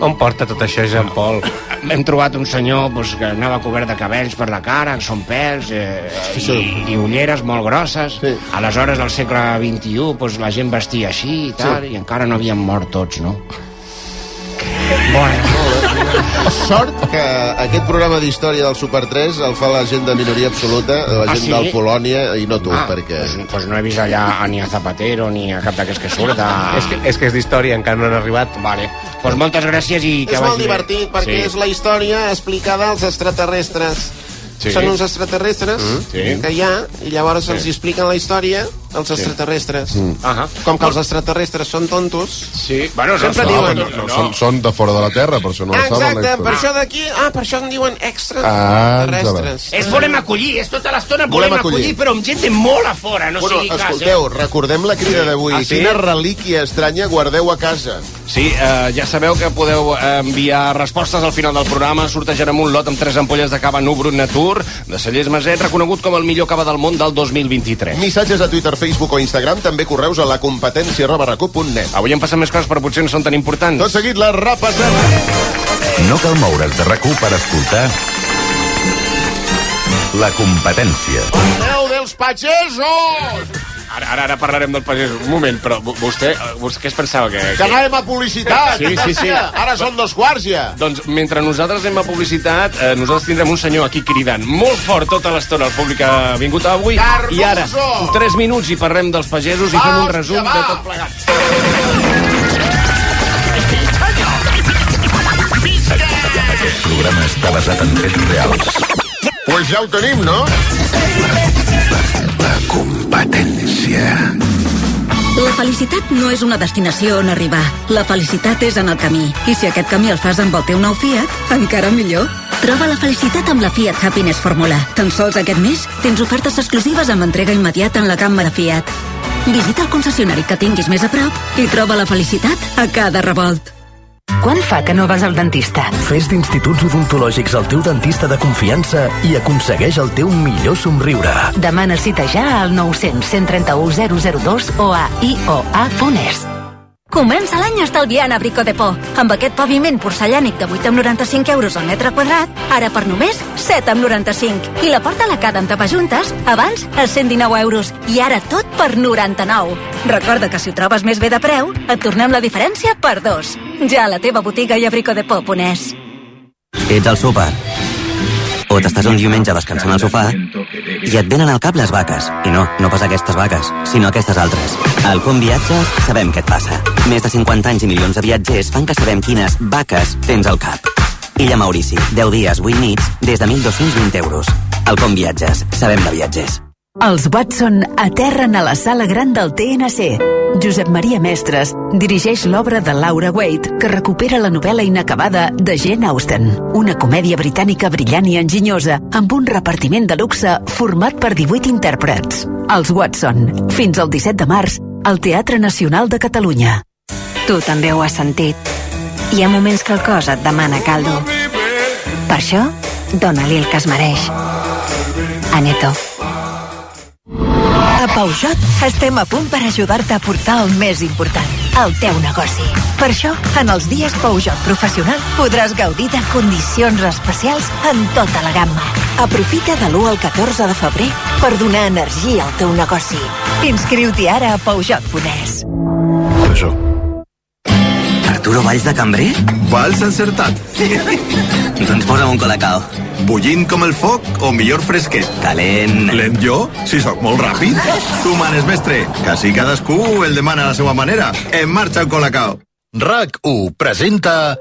On porta tot això, Jean Paul? hem trobat un senyor doncs, que anava cobert de cabells per la cara, que són pèls, eh, i, i ulleres molt grosses. Sí. Aleshores, al segle XXI, doncs, la gent vestia així i tal, i encara no havien mort tots, no? Bueno, Sort que aquest programa d'història del Super 3 el fa la gent de minoria absoluta, la Ah, gent sí? del Polònia, i no tu, ah, perquè... doncs, doncs no he vist allà ni a Zapatero ni a cap d'aquests que surt. A... És que, és que és d'història, encara no han arribat. Vale. Doncs moltes gràcies i que És vagi molt bé. divertit perquè Sí. és la història explicada als extraterrestres. Sí. Són uns extraterrestres sí. que hi ha i llavors els expliquen la història als extraterrestres. Ahà. Com que els extraterrestres són tontos... Sí, bueno, Sempre No, diuen... no, no, són, són de fora de la Terra, per això no ho saben. Exacte, per això d'aquí... Ah, per això en diuen Ah, extraterrestres. És volem acollir, és tota l'estona Volem volem acollir. acollir, però amb gent de molt a fora, no Bueno, sigui cas, escolteu, recordem la crida d'avui. Ah, sí? Quina relíquia estranya guardeu a casa. Sí, eh, ja sabeu que podeu eh, enviar respostes al final del programa. Sortejarem un lot amb tres ampolles de cava Nubrut Natur de Cellers Maset, reconegut com el millor cava del món del 2023. Missatges a Twitter, Facebook o Instagram, també correus a la competència arroba recu.net. Avui hem passat més coses, però potser no són tan importants. Tot seguit la repassem. No cal moure's de rac per escoltar la competència. Déu dels pagesos! Ara, ara, ara parlarem del pagès. Un moment, però vo- vostè, eh, vostè què es pensava? Que, Que anàvem a publicitat. Sí, sí, sí. Ara són dos quarts ja. Doncs mentre nosaltres anem a publicitat, eh, nosaltres tindrem un senyor aquí cridant molt fort tota l'estona al públic que ha vingut avui. Cardoso! I ara, en 3 minuts i parlem dels pagesos i fem un resum va! de tot plegat. Aquest programa està basat en fets reals. Pues ja ho tenim, no? La competència. La felicitat no és una destinació on arribar. La felicitat és en el camí. I si aquest camí el fas amb el teu nou Fiat, encara millor. Troba la felicitat amb la Fiat Happiness Fórmula. Tan sols aquest mes tens ofertes exclusives amb entrega immediata en la gamma de Fiat. Visita el concessionari que tinguis més a prop i troba la felicitat a cada revolt. Quan fa que no vas al dentista? Fes d'instituts odontològics el teu dentista de confiança i aconsegueix el teu millor somriure. Demana cita ja al 900 131 002 o a ioa.es. Comença l'any estalviant a Brico de Po. Amb aquest paviment porcellànic de 8 amb 95 euros al metre quadrat, ara per només 7 amb 95. I la porta lacada amb tapajuntes, abans a 119 euros. I ara tot per 99. Recorda que si ho trobes més bé de preu, et tornem la diferència per dos. Ja a la teva botiga i a bricodepo.es. Ets al súper. O t'estàs un diumenge descansant al sofà i et venen al cap les vaques. I no, no pas aquestes vaques, sinó aquestes altres. Al Com Viatges sabem què et passa. Més de 50 anys i milions de viatgers fan que sabem quines vaques tens al cap. Illa Maurici, 10 dies, 8 nits, des de 1.220 euros. Al Com Viatges, sabem de viatgers. Els Watson aterren a la sala gran del TNC. Josep Maria Mestres dirigeix l'obra de Laura Waite, que recupera la novel·la inacabada de Jane Austen, una comèdia britànica brillant i enginyosa, amb un repartiment de luxe format per 18 intèrprets. Els Watson, fins al 17 de març, al Teatre Nacional de Catalunya. Tu també ho has sentit. Hi ha moments que el cos et demana caldo. Per això, dóna-li el que es mereix. Aneto. A Peugeot estem a punt per ajudar-te a portar el més important, el teu negoci. Per això, en els dies Peugeot Professional podràs gaudir de condicions especials en tota la gamma. Aprofita de l'1 al 14 de febrer per donar energia al teu negoci. Inscriu-t'hi ara a Peugeot.es. Peugeot. Arturo Valls de cambrer? Vals encertat. doncs posa'm un colacao. Bullint com el foc o millor fresquet? Calent. Lent jo? Si sóc molt ràpid. Tu manes, mestre. Quasi cadascú el demana a la seva manera. En marxa el colacao. RAC 1 presenta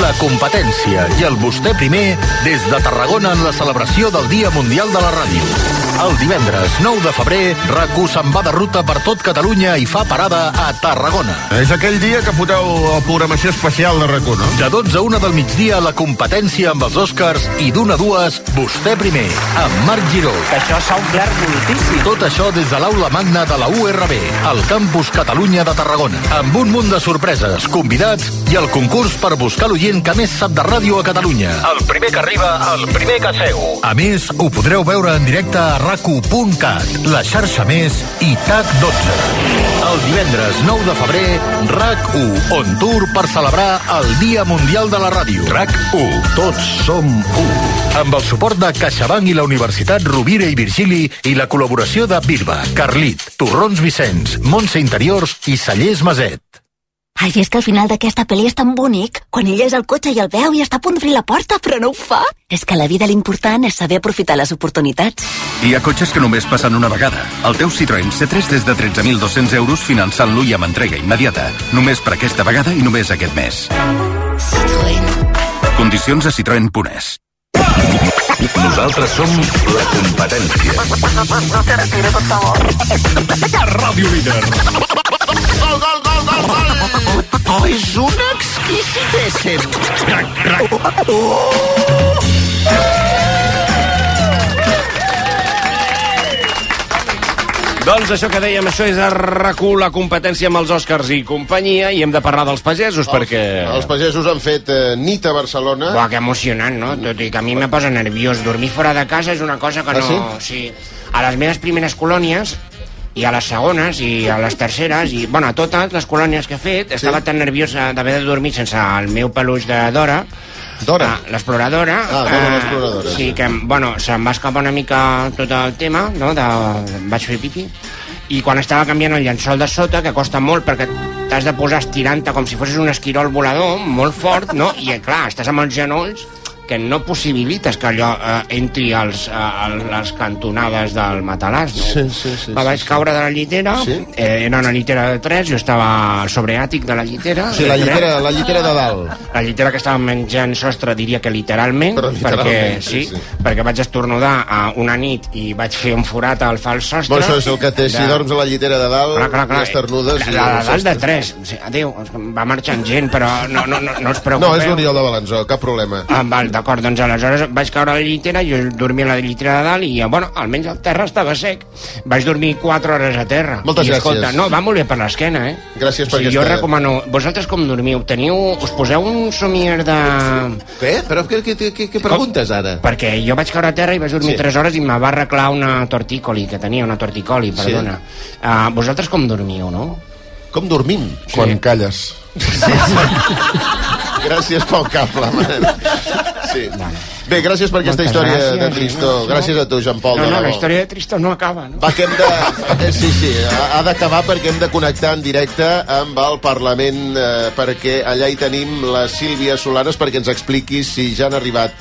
la competència i el vostè primer des de Tarragona en la celebració del Dia Mundial de la Ràdio. El divendres 9 de febrer, RAC1 se'n va de ruta per tot Catalunya i fa parada a Tarragona. És aquell dia que foteu la programació especial de RAC1, no? De 12 a 1 del migdia, la competència amb els Oscars i d'una a dues, vostè primer, amb Marc Giró. Que això s'ha omplert moltíssim. Tot això des de l'aula magna de la URB, al campus Catalunya de Tarragona, amb un munt de sorpreses, convidats i el concurs per buscar l'oient que més sap de ràdio a Catalunya. El primer que arriba, el primer que seu. A més, ho podreu veure en directe a racu.cat, la xarxa més i TAC12. El divendres 9 de febrer, RAC1 on tour per celebrar el Dia Mundial de la Ràdio. RAC1, tots som u. Amb el suport de CaixaBank i la Universitat Rovira i Virgili i la col·laboració de Birba, Carlit, Torrons Vicenç, Montse Interiors i Cellers Maset. Ai, és que al final d'aquesta pel·li és tan bonic. Quan ella és al cotxe i el veu i està a punt d'obrir la porta, però no ho fa. És que la vida l'important és saber aprofitar les oportunitats. Hi ha cotxes que només passen una vegada. El teu Citroën C3 des de 13.200 euros finançant-lo i amb entrega immediata. Només per aquesta vegada i només aquest mes. Citroën. Condicions a citroen.es. Nosaltres som la competència. Ràdio Líder. Gol, gol, gol, gol, gol! Oh, és un exquisitéssim. Doncs això que dèiem, això és a RAC1, la competència amb els Oscars i companyia, i hem de parlar dels pagesos, perquè... Els pagesos han fet eh, nit a Barcelona. Buah, que emocionant, no? Tot i que a mi me posa nerviós. Dormir fora de casa és una cosa que Ah, no... sí? A les meves primeres colònies i a les segones i a les terceres i, bueno, a totes les colònies que he fet estava tan nerviós d'haver de dormir sense el meu peluix de Dora Dora? Ah, l'exploradora Ah, Dora l'exploradora, sí, sí. que, bueno, se'm va escapar una mica tot el tema no? de... vaig fer pipi i quan estava canviant el llençol de sota, que costa molt perquè t'has de posar estirant-te com si fossis un esquirol volador, molt fort, no? I, clar, estàs amb els genolls que no possibilites que allò eh, entri als, a, a les cantonades del matalàs, no? Sí, sí, sí. Me vaig caure de la llitera, Sí? eh, era una llitera de 3, jo estava al sobreàtic de la llitera. Sí, la llitera, la llitera de dalt. La llitera que estava menjant sostre diria que literalment, Però literalment, perquè, sí, sí, sí. perquè vaig estornudar a una nit i vaig fer un forat al fals sostre. Bueno, això és el que té, si de- dorms a la llitera de dalt, Clar, clar, clar. i esternudes... i La, la de dalt de sostres. 3. Adéu, va marxant gent, però no, no, no, no us preocupeu. No, és l'Oriol de Balanzó, cap problema. Ah, val, D'acord, doncs aleshores vaig caure a la llitera, jo dormia a la llitera de dalt i, bueno, almenys el terra estava sec. Vaig dormir 4 hores a terra. Moltes I, gràcies. Escolta, no, va molt bé per l'esquena, eh? Gràcies per sí, Jo aquesta- recomano... Vosaltres com dormiu? Teniu... Us poseu un somier de... Què? Però què, què, què, què preguntes ara? Perquè jo vaig caure a terra i vaig dormir Sí. sí. 3 hores i me va arreglar una tortícoli, que tenia una torticoli, Sí. perdona. Uh, vosaltres com dormiu, no? Com dormim? Quan calles. Gràcies pel cable, man. Sí. Bé, gràcies per aquesta Moltes història gràcies. de Tristó. Gràcies a tu, Jean Paul. No, no, la història de Tristó no acaba, no? Va, que hem de... eh, Sí, sí, ha ha d'acabar perquè hem de connectar en directe amb el Parlament eh, perquè allà hi tenim la Sílvia Solanes perquè ens expliqui si ja han arribat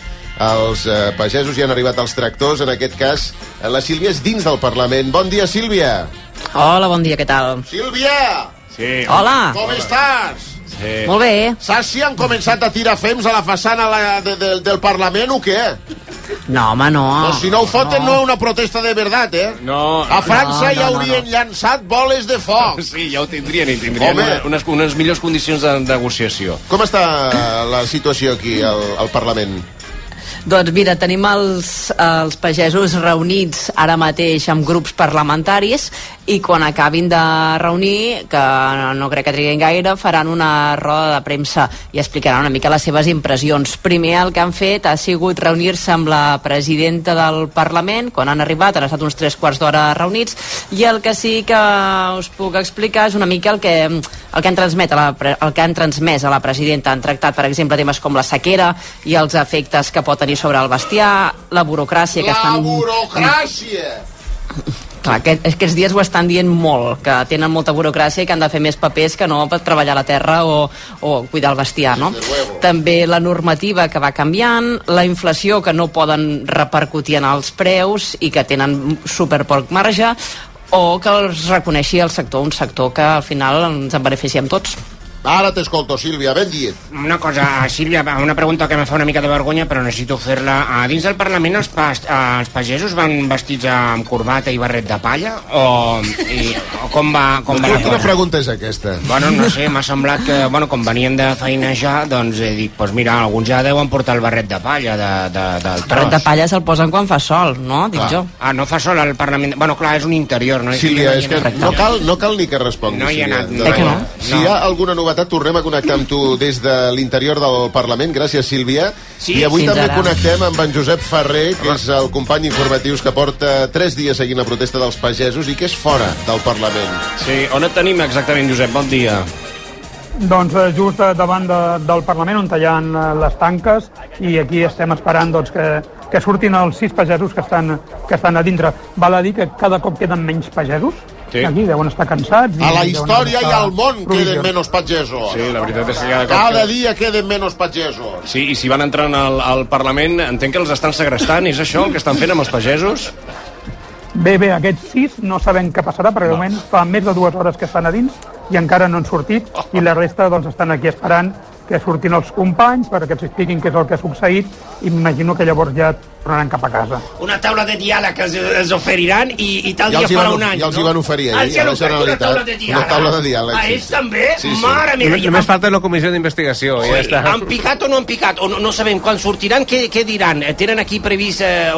els eh, pagesos, ja han arribat els tractors. En aquest cas, eh, la Sílvia és dins del Parlament. Bon dia, Sílvia. Hola, bon dia, què tal? Sílvia! Sí. Hola. Com estàs? Sí. Molt bé. Saps si han començat a tirar fems a la façana la, de, de, del Parlament o què? No, home, no. O si no ho foten, no és una protesta de veritat, eh? No. A França No, no, ja no, haurien llançat boles de foc. Sí, ja ho tindrien i tindrien Home. una, unes, unes millors condicions de negociació. Com està la situació aquí al, al Parlament? Doncs mira, tenim els, els pagesos reunits ara mateix amb grups parlamentaris i quan acabin de reunir, que no crec que triguin gaire, faran una roda de premsa i explicaran una mica les seves impressions. Primer el que han fet ha sigut reunir-se amb la presidenta del Parlament, quan han arribat, han estat uns tres quarts d'hora reunits, i el que sí que us puc explicar és una mica el que, el que, han, transmet a la, el que han transmès a la presidenta. Han tractat, per exemple, temes com la sequera i els efectes que pot tenir sobre el bestiar, la burocràcia que La estan... burocràcia! Clar, aquest, aquests dies ho estan dient molt, que tenen molta burocràcia i que han de fer més papers que no per treballar la terra o, o cuidar el bestiar, no? També la normativa que va canviant, la inflació que no poden repercutir en els preus i que tenen super poc marge, o que els reconeixi el sector, un sector que al final ens en beneficiem tots. Ara t'escolto, Sílvia, ben dit. Una cosa, Sílvia, una pregunta que em fa una mica de vergonya, però necessito fer-la. A dins del Parlament els, pas, els pagesos van vestits amb corbata i barret de palla? O, i, o com va, com va la Quina cosa? pregunta és aquesta? Bueno, no sé, m'ha semblat que, bueno, com venien de feinejar, doncs he dit, doncs mira, alguns ja deuen portar el barret de palla de, de, del El barret tros. de palla se'l posen quan fa sol, no? Dic jo. Ah, no fa sol al Parlament... Bueno, clar, és un interior, no? Sílvia, és que no hi ha no cal, no cal ni que respongui. No hi ha anat, no. Eh que no? Si No. hi ha alguna novetat, tornem a connectar amb tu des de l'interior del Parlament. Gràcies, Sílvia. Sí, I avui també ara. connectem amb en Josep Ferrer, que és el company informatius que porta tres dies seguint la protesta dels pagesos i que és fora del Parlament. Sí, on et tenim exactament, Josep? Bon dia. Doncs eh, just eh, davant de, del Parlament on hi ha eh, les tanques i aquí estem esperant doncs, que, que surtin els sis pagesos que estan, que estan a dintre. Val a dir que cada cop queden menys pagesos. Sí. Aquí deuen estar cansats. A la història i al món provisions. queden menys pagesos. Sí, la veritat és que cada. Cada que- dia queden menys pagesos. Sí, i si van entrant al, al Parlament, entenc que els estan segrestant, és això el que estan fent amb els pagesos? Bé, bé, aquests sis no sabem què passarà, perquè de moment fa més de dues hores que estan a dins i encara no han sortit, i la resta doncs, estan aquí esperant que surtin els companys perquè ens expliquin què és el que ha succeït i m'imagino que llavors ja tornaran cap a casa. Una taula de diàleg que els, els oferiran i, i tal Ja dia els farà van- un any, ja els hi van oferir ahir, Ah, els hi a la ofert una Generalitat. taula de Una diàleg. taula de diàleg, Ah, sí, ells sí. també? Sí, sí. Mare meva. Només, només falta la comissió d'investigació. i Ja està. Han picat o no han picat? O no, no sabem quan sortiran, què, què diran? Eh, Tenen aquí previst eh,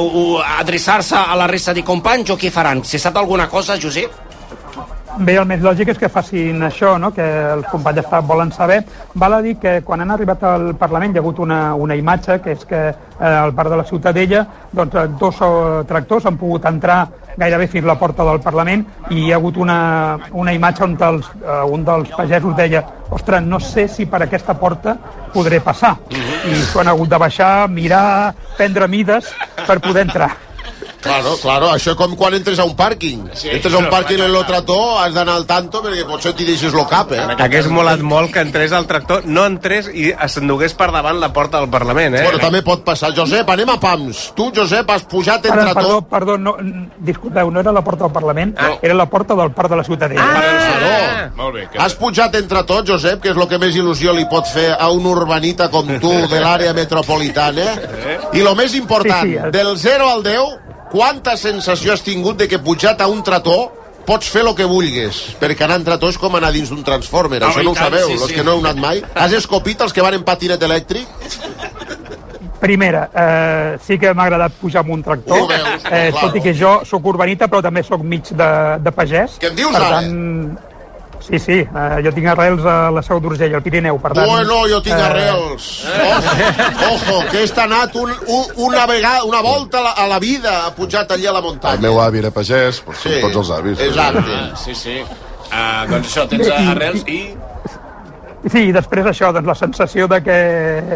adreçar-se a la resta de companys o què faran? Se sap alguna cosa, Josep? Bé, el més lògic és que facin això, no? que els companys està, volen saber. Val a dir que quan han arribat al Parlament hi ha hagut una, una imatge, que és que eh, al parc de la Ciutadella doncs, eh, dos tractors han pogut entrar gairebé fins a la porta del Parlament i hi ha hagut una, una imatge on els, eh, un dels pagesos deia ostres, no sé si per aquesta porta podré passar. I s'ho han hagut de baixar, mirar, prendre mides per poder entrar. Claro, claro, això és com quan entres a un pàrquing. Sí, entres a un no, pàrquing en el tractor, has d'anar al tanto perquè potser t'hi deixes lo cap, eh? Hagués molat molt que entrés al tractor, no entrés i s'endugués per davant la porta del Parlament, eh? Bueno, també pot passar. Josep, anem a pams. Tu, Josep, has pujat entre Ara, perdó, tot... perdó, no, disculpeu, no era la porta del Parlament, era la porta del Parc de la Ciutadella. Ah, Molt bé. Has pujat entre tots, Josep, que és el que més il·lusió li pot fer a un urbanita com tu de l'àrea metropolitana. I el més important, Sí, sí, eh. del 0 al 10, quanta sensació has tingut de que pujat a un trató pots fer el que vulguis, perquè anar en trató és com anar dins d'un transformer, Home, això i no ho tant, sabeu, sí, els sí. que no heu anat mai. Has escopit els que van en patinet elèctric? Primera, eh, sí que m'ha agradat pujar amb un tractor, Ho veus, eh, tot i que jo sóc urbanita, però també sóc mig de, de pagès. Què em dius per ara? Tant, sí, sí, eh, jo tinc arrels a la Seu d'Urgell, al Pirineu, per tant... Bueno, jo tinc eh, arrels. Ojo, ojo, que he anat un, un, una vegada, una volta a la, a la vida, ha pujat allà a la El muntanya. meu avi era pagès, però Sí, són tots els avis. exacte. Ah, sí, sí. Uh, doncs això, tens arrels i... Sí, i després això, doncs la sensació de que,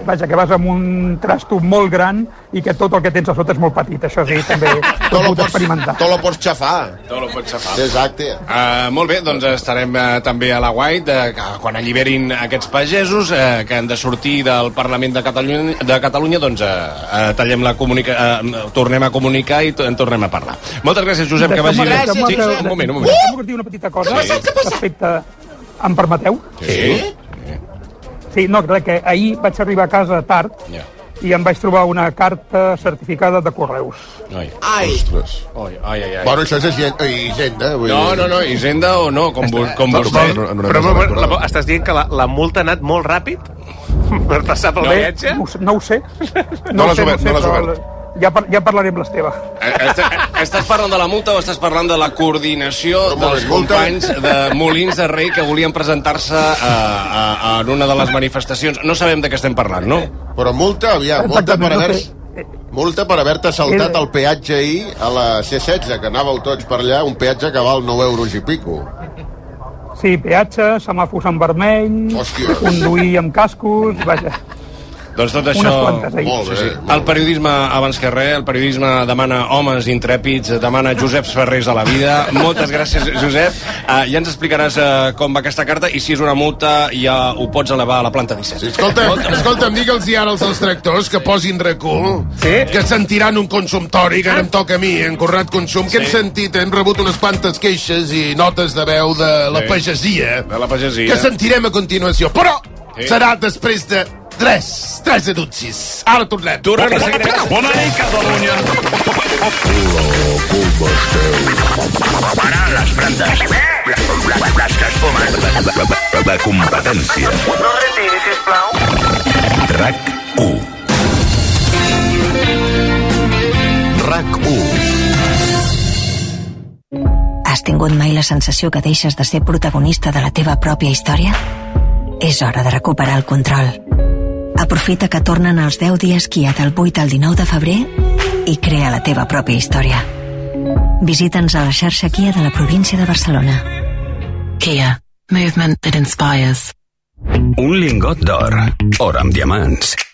vaja, que vas amb un trasto molt gran i que tot el que tens a sota és molt petit. Això sí, també ho he pogut experimentar. Tot lo pots xafar. Tot lo pots xafar. Exacte. Uh, molt bé, doncs estarem uh, també a la White uh, quan alliberin aquests pagesos uh, que han de sortir del Parlament de Catalunya, de Catalunya doncs uh, uh, tallem la comunica uh, tornem a comunicar i en tornem a parlar. Moltes gràcies, Josep, que vagi bé. Sí, un moment, un moment. Dir una petita cosa Sí. respecte... Em permeteu? Sí? Sí, no, clar, que ahir vaig arribar a casa tard Ja. i em vaig trobar una carta certificada de correus. Ai. Ai. Ostres. Ai, ai, ai. ai. Bueno, això és Hisenda, Hisenda vull No, dir. no, no, Hisenda o no, com, vo- com vostè. en una Però, però, electoral. la, estàs dient que la, la multa ha anat molt ràpid per passar pel No. viatge? No, ho sé- no ho sé. No l'has ho sé, obert, no l'has però obert. Ja, par ja parlaré amb l'Esteve. Eh, est- Estàs parlant de la multa o estàs parlant de la coordinació No, dels companys de Molins de Rei que volien presentar-se a, a, a, en una de les manifestacions? No sabem de què estem parlant, no? Però multa, aviam, multa per haver... Multa per haver-te saltat el peatge ahir a la C16, que anàveu tots per allà, un peatge que val 9 euros i pico. Sí, peatge, semàfors en vermell, Hòstia. conduir amb cascos, vaja. Doncs tot això... Quantes. Molt bé, Sí, sí. molt El periodisme abans que res, el periodisme demana homes intrèpids, demana Joseps Ferrés a la vida. Moltes gràcies, Josep. Uh, ja ens explicaràs uh, com va aquesta carta i si és una multa ja ho pots elevar a la planta 17. Sí, Escolta, escolta'm, digue'ls ara als tractors que posin recul, sí? que sentiran un consumtori, que ara em toca a mi, en Corrat Consum, que Sí. hem sentit, hem rebut unes quantes queixes i notes de veu de la Sí. pagesia, De la pagesia. que sentirem a continuació, però Sí. serà després de tres, tres anuncis. Ara tornem. Tornem a seguir. Bona nit, Catalunya. Parar les plantes. Les que es fumen. La competència. No retiri, sisplau. RAC 1. RAC 1. Has tingut mai la sensació que deixes de ser protagonista de la teva pròpia història? És hora de recuperar el control. Aprofita que tornen els 10 dies Kia del 8 al 19 de febrer i crea la teva pròpia història. Visita'ns a la xarxa Kia de la província de Barcelona. Kia. Movement that inspires. Un lingot d'or, or amb diamants,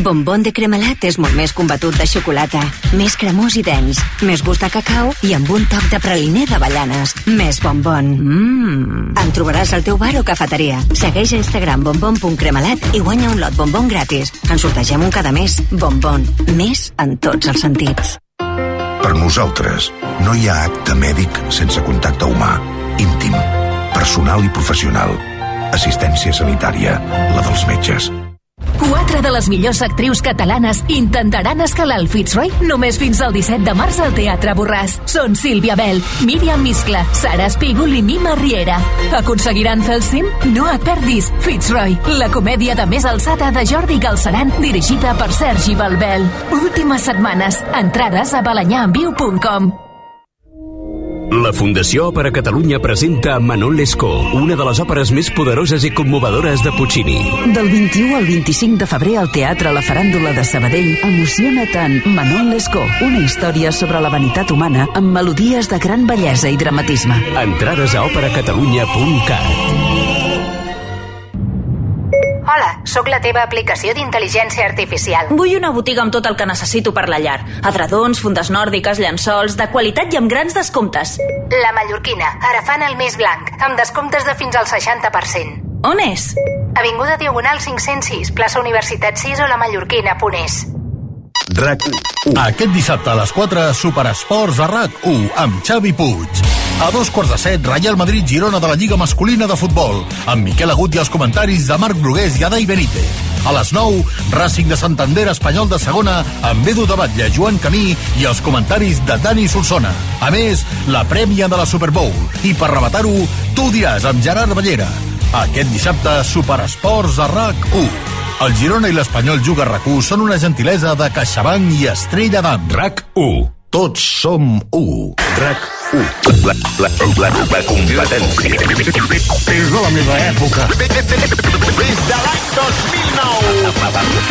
Bombón de cremelat és molt més combatut de xocolata, més cremós i dens, més gust de cacau i amb un toc de praliner d'avellanes. Més bombón. Mmm. En trobaràs al teu bar o cafeteria. Segueix a Instagram bombón.cremelat i guanya un lot bombón gratis. En sortegem un cada mes. Bombón. Més en tots els sentits. Per nosaltres, no hi ha acte mèdic sense contacte humà, íntim, personal i professional. Assistència sanitària, la dels metges. 4 Quatre de les millors actrius catalanes intentaran escalar el Fitzroy només fins al 17 de març al Teatre Borràs. Són Sílvia Bell, Míriam Miscla, Sara Espígol i Mima Riera. Aconseguiran fer el cim? No et perdis Fitzroy, la comèdia de més alçada de Jordi Galceran, dirigida per Sergi Balbel. Últimes setmanes. Entrades a balanyambiu.com. La Fundació Òpera Catalunya presenta Manon Lescaut, una de les òperes més poderoses i commovedores de Puccini. Del 21 al 25 de febrer al Teatre La Faràndula de Sabadell emociona tant Manon Lescaut, una història sobre la vanitat humana amb melodies de gran bellesa i dramatisme. Entrades a òperacatalunya.cat. Hola, sóc la teva aplicació d'intel·ligència artificial. Vull una botiga amb tot el que necessito per la llar. Adredons, fundes nòrdiques, llençols, de qualitat i amb grans descomptes. La Mallorquina, ara fan el més blanc, amb descomptes de fins al 60%. On és? Avinguda Diagonal 506, plaça Universitat 6 o la Mallorquina, Ponés. RAC1. Aquest dissabte a les 4, Superesports a RAC1 amb Xavi Puig. A dos quarts de set, Real Madrid-Girona de la Lliga Masculina de Futbol, amb Miquel Agut i els comentaris de Marc Brugués i Adai Benítez. A les 9, Racing de Santander Espanyol de segona, amb Edu de Batlle, Joan Camí i els comentaris de Dani Solsona. A més, la prèmia de la Super Bowl. I per rematar-ho, tu diràs amb Gerard Ballera. Aquest dissabte, Superesports a RAC1. El Girona i l'Espanyol Juga RAC1 són una gentilesa de CaixaBank i Estrella d'Am. RAC1. Tots som u. RAC1. La, la, la, la competència. És de la meva època. Des de l'any 2009.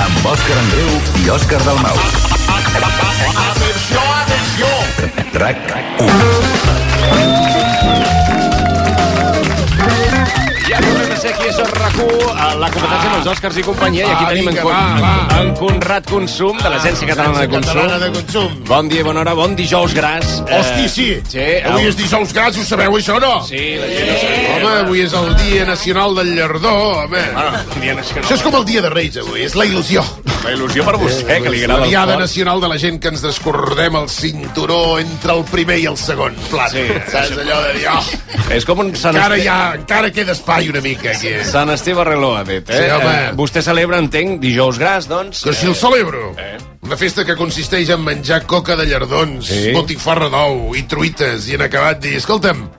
Amb Òscar Andreu i Òscar Dalmau. Atenció, atenció. RAC1. Ser aquí Sort RAC1, a la competència amb els Oscars i companyia, i aquí Va, tenim en, Con va, va. en Conrad Consum, de l'Agència Catalana de Consum. Catalana de Consum. Bon dia, bona hora, bon dijous gras. Hosti, sí. sí Avui és dijous gras, ho sabeu, això, no? Sí, la gent. Home, avui és el Dia Nacional del Llardó, home. Ah, dia nacional. Això és com el Dia de Reis, avui, és la il·lusió. La il·lusió per vostè, que li La agrada el Diada. Nacional de la gent que ens descordem el cinturó entre el primer i el segon plat. Sí. Saps allò de dir, oh, És com un Sant encara, Esteve... ja, encara queda espai una mica aquí. eh? Sant Esteve Reló, ha dit, eh? Sí, home. Eh, Vostè celebra, entenc, dijous gras, doncs? Que si el celebro. Una festa que consisteix en menjar coca de llardons, Sí. botifarra d'ou i truites, i en acabat dir, escolta'm,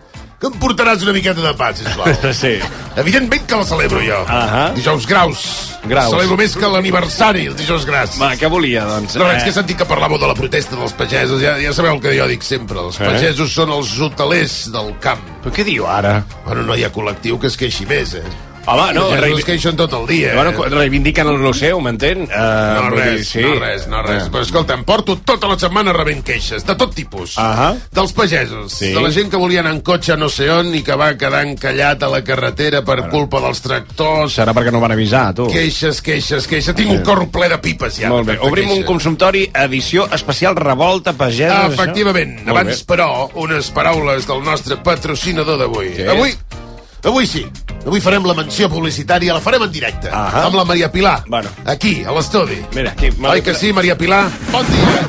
que em portaràs una miqueta de pa, sisplau. Sí. Evidentment que la celebro jo. Ahà. Dijous graus. Graus. Celebro més que l'aniversari, el dijous gras. Va, què volia, doncs? No, és que he Eh, sentit que parlàveu de la protesta dels pagesos. Ja, ja sabeu el que jo dic sempre. Els Eh? pagesos són els hotelers del camp. Però què diu ara? Bueno, no hi ha col·lectiu que es queixi més, eh? Home, no, Els pagesos reivi- es queixen tot el dia. Bueno, eh? reivindiquen el seu, m'entén? Uh, No res, no res, no res. Però escolta, em porto tota la setmana rebent queixes, de tot tipus. Ahà. Dels pagesos, Sí. de la gent que volia anar en cotxe no sé on i que va quedar encallat a la carretera per culpa dels tractors. Serà perquè no van avisar, tu. Queixes, queixes, queixes. Tinc un corro ple de pipes ja. Molt bé. Obrim un queixa. consumptori, edició especial Revolta Pagesa. Efectivament. Molt Abans, però, unes paraules del nostre patrocinador d'avui. Sí. Avui, avui sí. Avui farem la menció publicitària, la farem en directe. Ahà. Amb la Maria Pilar. Bueno. Aquí, a l'estudi. Mira, aquí, Maria Oi que sí, Maria Pilar? Bon dia.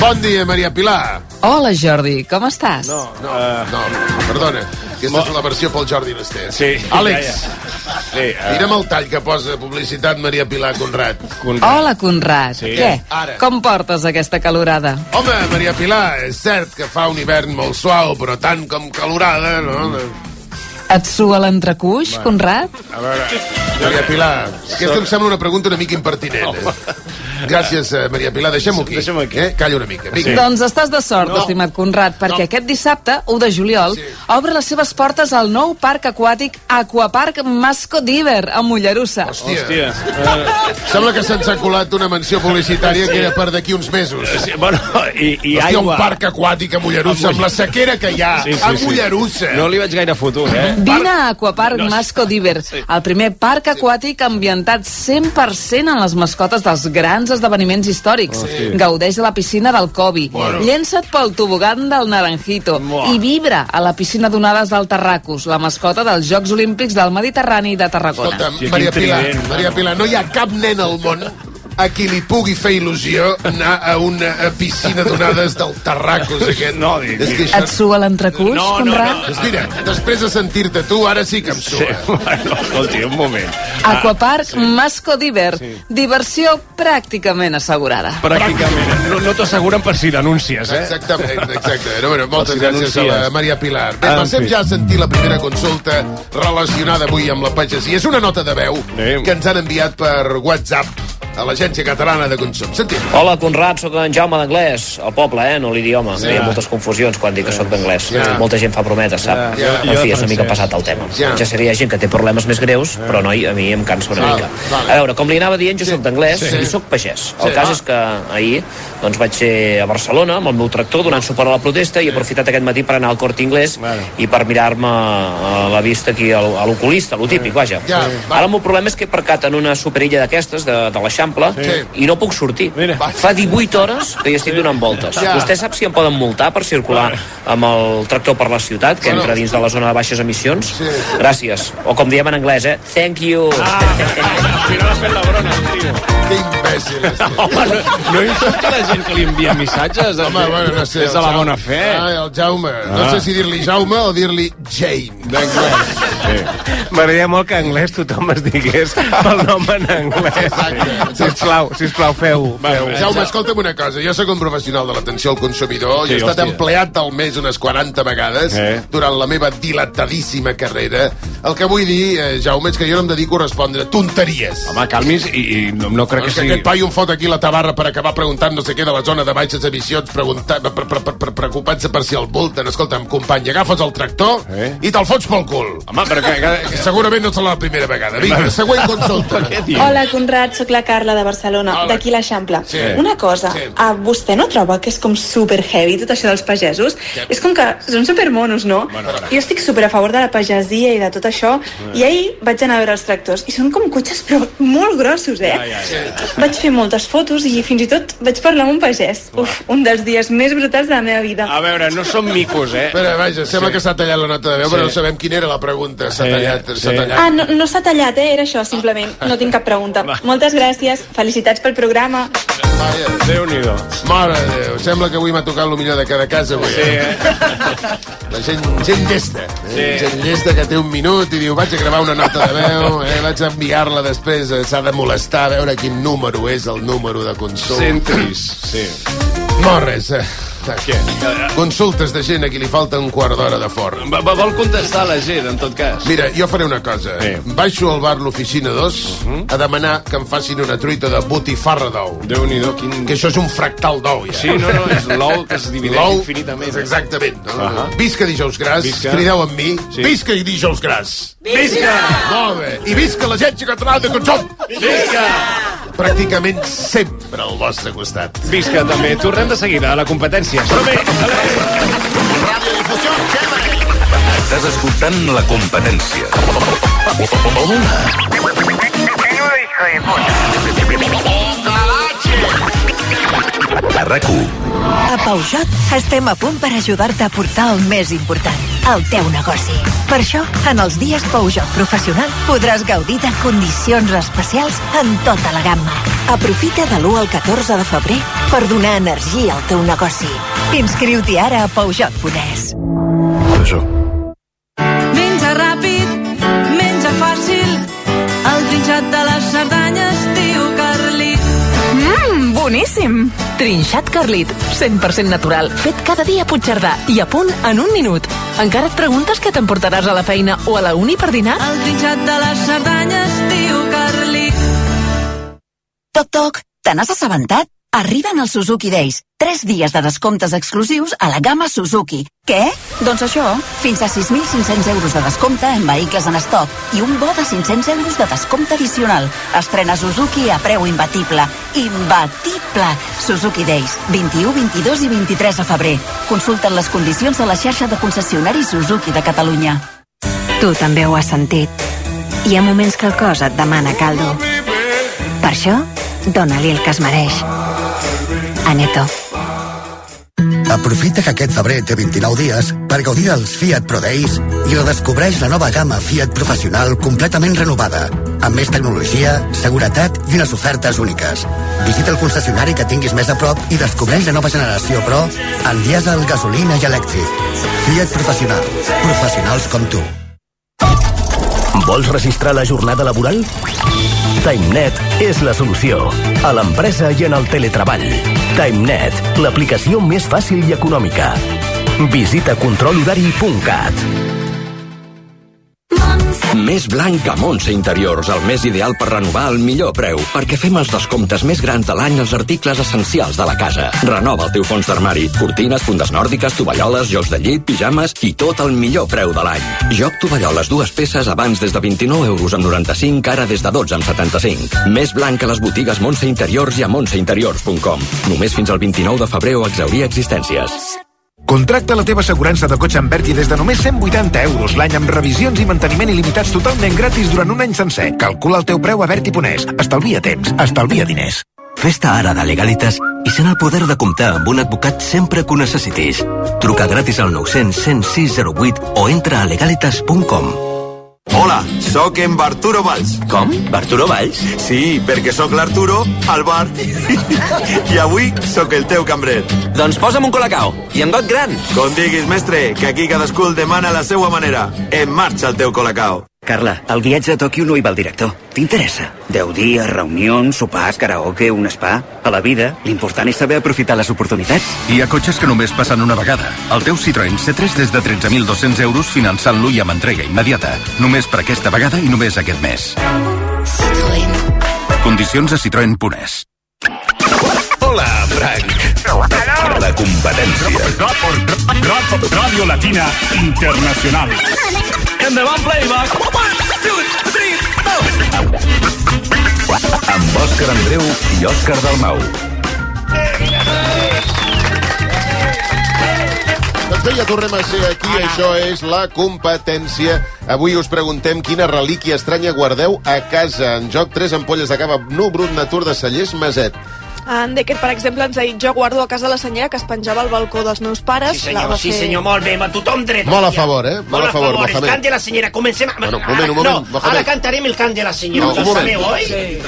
Bon dia, Maria Pilar. Hola, Jordi, com estàs? No, no, no, perdona. Aquesta és la versió pel Jordi Basté. Sí. Àlex, Ja, ja. Sí, uh, mira'm el tall que posa publicitat Maria Pilar Conrad. Hola, Conrad. Sí. Què? Ara. Com portes aquesta calorada? Home, Maria Pilar, és cert que fa un hivern molt suau, però tant com calorada, no? Et sua l'entrecuix, Conrad? A veure, Maria Pilar, aquesta em sembla una pregunta una mica impertinent. Eh? Gràcies, eh, Maria Pilar, deixem-ho aquí. Deixem aquí. Eh? Calla una mica. Vinga. Doncs estàs de sort, No. estimat Conrad, perquè aquest dissabte, 1 de juliol, obre les seves portes al nou parc aquàtic Aquapark Masco Diver, a Mollerussa. Hòstia. Eh, sembla que se'ns ha colat una menció publicitària que era per d'aquí uns mesos. Sí, bueno, i, i Hòstia, aigua. un parc aquàtic a Mollerussa, amb la sequera que hi ha, a Mollerussa. No li vaig gaire futur, eh? Vine a Aquapark Masco Diver, el primer parc aquàtic ambientat 100% en les mascotes dels grans esdeveniments històrics. Hosti. Gaudeix de la piscina del Cobi, Bueno. llença't pel tobogan del Naranjito i vibra a la piscina d'onades del Tarracus, la mascota dels Jocs Olímpics del Mediterrani de Tarragona. Escolta, Maria Pilar, Maria Pilar, no hi ha cap nen al món a qui li pugui fer il·lusió anar a una piscina d'onades del Tarracos aquest. No, és que això... Et sua l'entrecús, No, no, Conrad? no. Doncs mira, després de sentir-te tu, ara sí que em sua. Sí, bueno, escolti, un moment. Aquapark Masco Diver. Diversió pràcticament assegurada. Pràcticament. No, no t'asseguren per si denúncies, eh? Exactament, exacte. No, bueno, moltes Si gràcies a la denuncies. Maria Pilar. Bé, En passem ja a sentir la primera consulta relacionada avui amb la pagesia. És una nota de veu que ens han enviat per WhatsApp a l'Agència Catalana de Consum. Sentim. Hola, Conrad, sóc en Jaume d'Anglès, el poble, eh, no l'idioma. Sí. Hi ha moltes confusions quan dic que sóc d'anglès. Ja. Molta gent fa prometes, sap? Ja. Ja. En fi, és una mica passat el tema. Ja. Ja. seria gent que té problemes més greus, però noi, a mi em cansa una mica. vale. A veure, com li anava dient, jo sóc d'anglès Sí. i sóc pagès. El Sí. cas Ah. és que ahir doncs, vaig ser a Barcelona amb el meu tractor donant suport a la protesta i he aprofitat aquest matí per anar al Corte Inglés i per mirar-me a la vista aquí al- a l'oculista, lo típic, vaja. Ja, Ara el meu problema és que he aparcat en una superilla d'aquestes, de, de l'Eixample, Sí. i no puc sortir. Fa 18 hores que hi estic donant voltes. Ja. Vostè sap si em poden multar per circular amb el tractor per la ciutat, que entra dins de la zona de baixes emissions? Sí. Gràcies. O com diem en anglès, eh? Thank you. Al final has fet la brona, tio. Que imbècil és. Home, no, no insulti la gent que li envia missatges. Home, bueno, no sé. Des de la bona fe. Ah, el Jaume. No Ah. sé si dir-li Jaume o dir-li Jane. M'agradaria molt que anglès tothom es digués el nom en anglès. Sisplau, sisplau, feu. feu. Jaume, escolta'm una cosa. Jo sóc un professional de l'atenció al consumidor. Sí, Sí, he estat hòstia. empleat del mes unes 40 vegades Eh. durant la meva dilatadíssima carrera. El que vull dir, eh, Jaume, és que jo no em dedico a respondre tonteries. Home, calmis i, i no, no crec és que que sigui... aquest paio em fot aquí la tabarra per acabar preguntant no sé què de la zona de baixes emissions, preguntar, pre, pre, pre, pre, preocupant-se per si el multen. Escolta'm, company, agafes el tractor Eh? i te'l fots pel cul. Home, però que... que, que... Segurament no serà la primera vegada. Vinga, següent consulta. Què diu? Hola, Conrad, sóc la Carla de Barcelona, Hola. d'aquí l'Eixample. Sí. Una cosa, Sí. ah, vostè no troba que és com super heavy tot això dels pagesos? És com que són super monos, no? Bueno, bueno. Jo estic super a favor de la pagesia i de tot això, i ahir vaig anar a veure els tractors, i són com cotxes però molt grossos, eh? Ja, ja, ja. Vaig fer moltes fotos i fins i tot vaig parlar amb un pagès. Uf, un dels dies més brutals de la meva vida. A veure, no som micos, eh? Espera, vaja, sembla Sí. que s'ha tallat la nota de veu, Sí. però no sabem quina era la pregunta. S'ha Sí, tallat, s'ha sí. tallat. Ah, no, no s'ha tallat, eh? Era això, simplement. No tinc cap pregunta. Moltes gràcies. Felicitats pel programa. Vaja. Déu-n'hi-do. Mare de Déu, sembla que avui m'ha tocat el millor de cada casa avui. Sí, eh? La gent, gent llesta. Eh? Sí. Gent llesta que té un minut i diu vaig a gravar una nota de veu, eh? vaig a enviar-la després, eh, s'ha de molestar a veure quin número és el número de consum. Centris, sí. No, res. Eh? Què? Consultes de gent a qui li falta un quart d'hora de forn. Va- va- Vol contestar la gent, en tot cas. Mira, jo faré una cosa. Sí. Baixo al bar l'Oficina 2 a demanar que em facin una truita de botifarra d'ou. Déu-n'hi-do, quin... Que això és un fractal d'ou, ja. Sí, no, no, és l'ou que es divideix infinitament. Exactament. No? Ahà. Visca dijous gras, Visca. crideu amb mi. Sí. Visca i dijous gras. Visca! Molt bé. I visca l'Agència Catalana de Consum. Visca! Pràcticament sempre al vostre costat. Visca, també. Tornem de seguida a la competència. Però bé, Estàs escoltant la competència. A rac A Peugeot estem a punt per ajudar-te a portar el més important, el teu negoci. Per això, en els dies Peugeot Professional podràs gaudir de condicions especials en tota la gamma. Aprofita de l'1 al 14 de febrer per donar energia al teu negoci. Inscriu-t'hi ara a Peugeot.es. Menja boníssim! Trinxat Carlit, 100% natural, fet cada dia a Puigcerdà i a punt en un minut. Encara et preguntes què t'emportaràs a la feina o a la uni per dinar? El trinxat de les Cerdanyes, diu Carlit. Toc, toc, te n'has assabentat? Arriben els Suzuki Days. Tres dies de descomptes exclusius a la gamma Suzuki. Què? Doncs això, fins a 6.500 euros de descompte en vehicles en estoc i un bo de 500 euros de descompte addicional. Estrena Suzuki a preu imbatible. Imbatible! Suzuki Days, 21, 22 i 23 de febrer. Consulta'n les condicions a la xarxa de concessionaris Suzuki de Catalunya. Tu també ho has sentit. Hi ha moments que el cos et demana caldo. Per això, dóna-li el que es mereix. Aneto. Aprofita que aquest febrer té 29 dies per gaudir dels Fiat Pro Days i redescobreix la nova gamma Fiat Professional completament renovada. amb més tecnologia, seguretat i unes ofertes úniques. Visita el concessionari que tinguis més a prop i descobreix la nova generació Pro en dièsel, gasolina i elèctric. Fiat Professional. Professionals com tu. Vols registrar la jornada laboral? TimeNet és la solució. A l'empresa i en el teletreball. TimeNet, l'aplicació més fàcil i econòmica. Visita controlhorari.cat. Més blanc que Montse Interiors, el més ideal per renovar al millor preu, perquè fem els descomptes més grans de l'any als articles essencials de la casa. Renova el teu fons d'armari, cortines, fundes nòrdiques, tovalloles, jocs de llit, pijames i tot al millor preu de l'any. Joc tovalloles dues peces abans des de 29 euros amb 95, ara des de 12 amb 75. Més blanc que les botigues Montse Interiors i a montseinteriors.com. Només fins al 29 de febrer o exaurir existències. Contracta la teva assegurança de cotxe amb Berti des de només 180 euros l'any amb revisions i manteniment il·limitats totalment gratis durant un any sencer. Calcula el teu preu a Berti.es. Estalvia temps, estalvia diners. Fes-te ara de Legalitas i sent el poder de comptar amb un advocat sempre que ho necessitis. Truca gratis al 900 106 08 o entra a legalitas.com. Hola, sóc en Barturo Valls. Com? Barturo Valls? Sí, perquè sóc l'Arturo al bar. I avui sóc el teu cambrer. Doncs posa'm un colacao, i en got gran. Com diguis, mestre, que aquí cadascú el demana a la seva manera. En marxa el teu colacao. Carla, el viatge a Tòquio no hi va el director. T'interessa? Deu dies, reunions, sopars, karaoke, un spa... A la vida, l'important és saber aprofitar les oportunitats. Hi ha cotxes que només passen una vegada. El teu Citroën C3 des de 13.200 euros finançant-lo i amb entrega immediata. Només per aquesta vegada i només aquest mes. Citroën. Condicions a citroen.es. Hola, Frank. La competència. Radio Latina Internacional. Endavant, playback. One, two, three, Amb Òscar Andreu i Òscar Dalmau. Doncs bé, ja tornem a ser aquí, això és la competència. Avui us preguntem quina relíquia estranya guardeu a casa. En joc, tres ampolles de cava nu brut natur de cellers Maset. En Decker, per exemple, ens ha dit jo guardo a casa la senyera que es penjava al balcó dels meus pares. Sí, la senyor, va sí, fer- senyor, molt bé, tothom dret. Molt a favor, eh? Molt a favor, el Mohamed. cant de la senyora. Comencem... A... Bueno, un moment, un moment, no, Mohamed. ara cantarem el cant de la senyora. No, Ho sabeu, oi?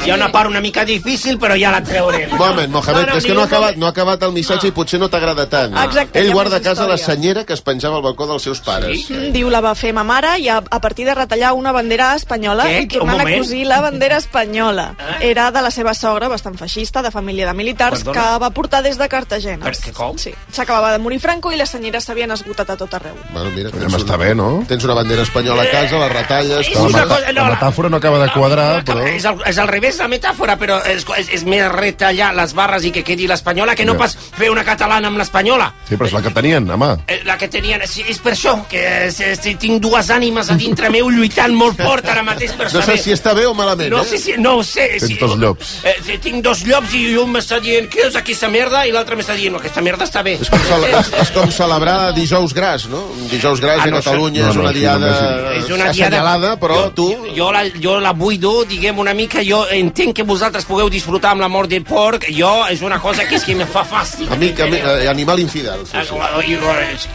Hi ha una part una mica difícil, però ja la traurem. Un moment, Mohamed, que és que no ha acabat, no ha acabat el missatge i potser no t'agrada tant. Exacte, Ell guarda a casa la senyera que es penjava al balcó dels seus pares. Mm, Diu, la va fer ma mare i a, a partir de retallar una bandera espanyola Què? i tornant a cosir la bandera espanyola. Era de la seva sogra, bastant feixista, de família de militars, Perdona? que va portar des de Cartagena. Per què, com? Sí. S'acabava de morir Franco i les senyeres s'havien esgotat a tot arreu. Bueno, mira, Podem estar bé, no? Tens una bandera espanyola a casa, les retalles... és una cosa- no, La metàfora no acaba de quadrar, però... És al, és al revés la metàfora, però és, és, és més retallar les barres i que quedi l'espanyola que no Ja. pas fer una catalana amb l'espanyola. Sí, però és la que tenien, mà. Eh, La que tenien, sí, és per això, que és, és, tinc dues ànimes a dintre meu lluitant molt fort ara mateix per No saber... sé si està bé o malament, no eh? sé si, no ho sé. Tens si, dos llops. Eh, sí, tinc dos llops i un m'està dient què és aquesta merda i l'altre m'està dient no, aquesta merda està bé. És com, cele és, és com celebrar dijous gras, no? Dijous gras Ah, a no, Catalunya això- és no, una no, diada és una diada assenyalada, però jo, tu... jo la, jo la buido, diguem una mica jo entenc que vosaltres pugueu disfrutar amb la mort del porc jo és una cosa que és que me fa fàstic Amic, ami, eh, animal infidel. Sí, sí. Ah,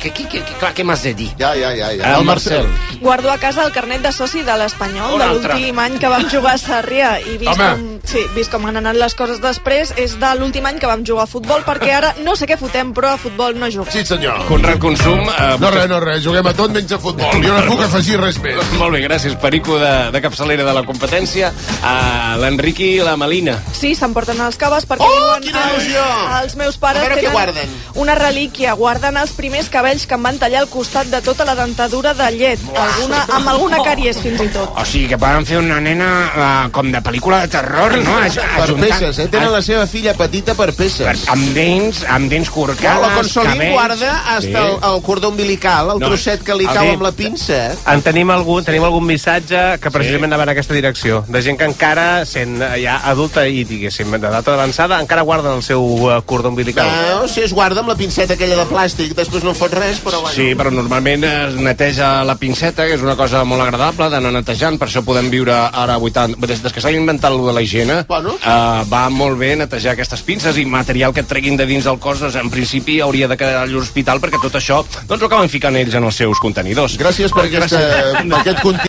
que, que, que, clar, què m'has de dir? Ja, ja, ja. ja. Ah, El Marcel. Guardo a casa el carnet de soci de l'Espanyol de l'últim any que vam jugar a Sarrià i vist Home. com, sí, vist com han anat les coses després és de l'últim any que vam jugar a futbol perquè ara no sé què fotem però a futbol no juguem. Sí, senyor. Conrad Consum... Eh, No res, no res, juguem a tot menys a futbol. Jo no puc afegir res més. Molt bé, gràcies, Perico, de, de capçalera de la competència. A l'Enriqui i la Melina. Sí, s'emporten els caves perquè Oh, diuen quina els, il·lusió! els meus pares A tenen guarden. una relíquia, guarden els primers cabells que em van tallar al costat de tota la dentadura de llet, alguna, amb alguna càries fins i tot. O sigui, que poden fer una nena uh, com de pel·lícula de terror, no? Aj- Per ajuntant- peces, eh? Tenen la seva filla petita per peces. Per, amb dents, amb dents corcades, la Consolín cabells... guarda hasta el, el cordó umbilical, el No, trosset que li cau dit. amb la pinça. eh? En tenim algun, tenim algun missatge que precisament anava en aquesta direcció, de gent que encara, sent eh, ja adulta i, diguéssim, de data avançada, encara guarden el seu eh, cordó umbilical. No, si es guarda amb la pinceta aquella de plàstic, després no fot res, però bueno. Sí, però normalment es neteja la pinceta, que és una cosa molt agradable d'anar netejant, per això podem viure ara 80... Des, que s'ha inventat lo de la higiene, Bueno. eh, va molt bé netejar aquestes pinces i material que et treguin de dins del cos, doncs, en principi hauria de quedar a l'hospital perquè tot això doncs, ho acaben ficant ells en els seus contenidors. Gràcies per, aquesta, per aquest contingut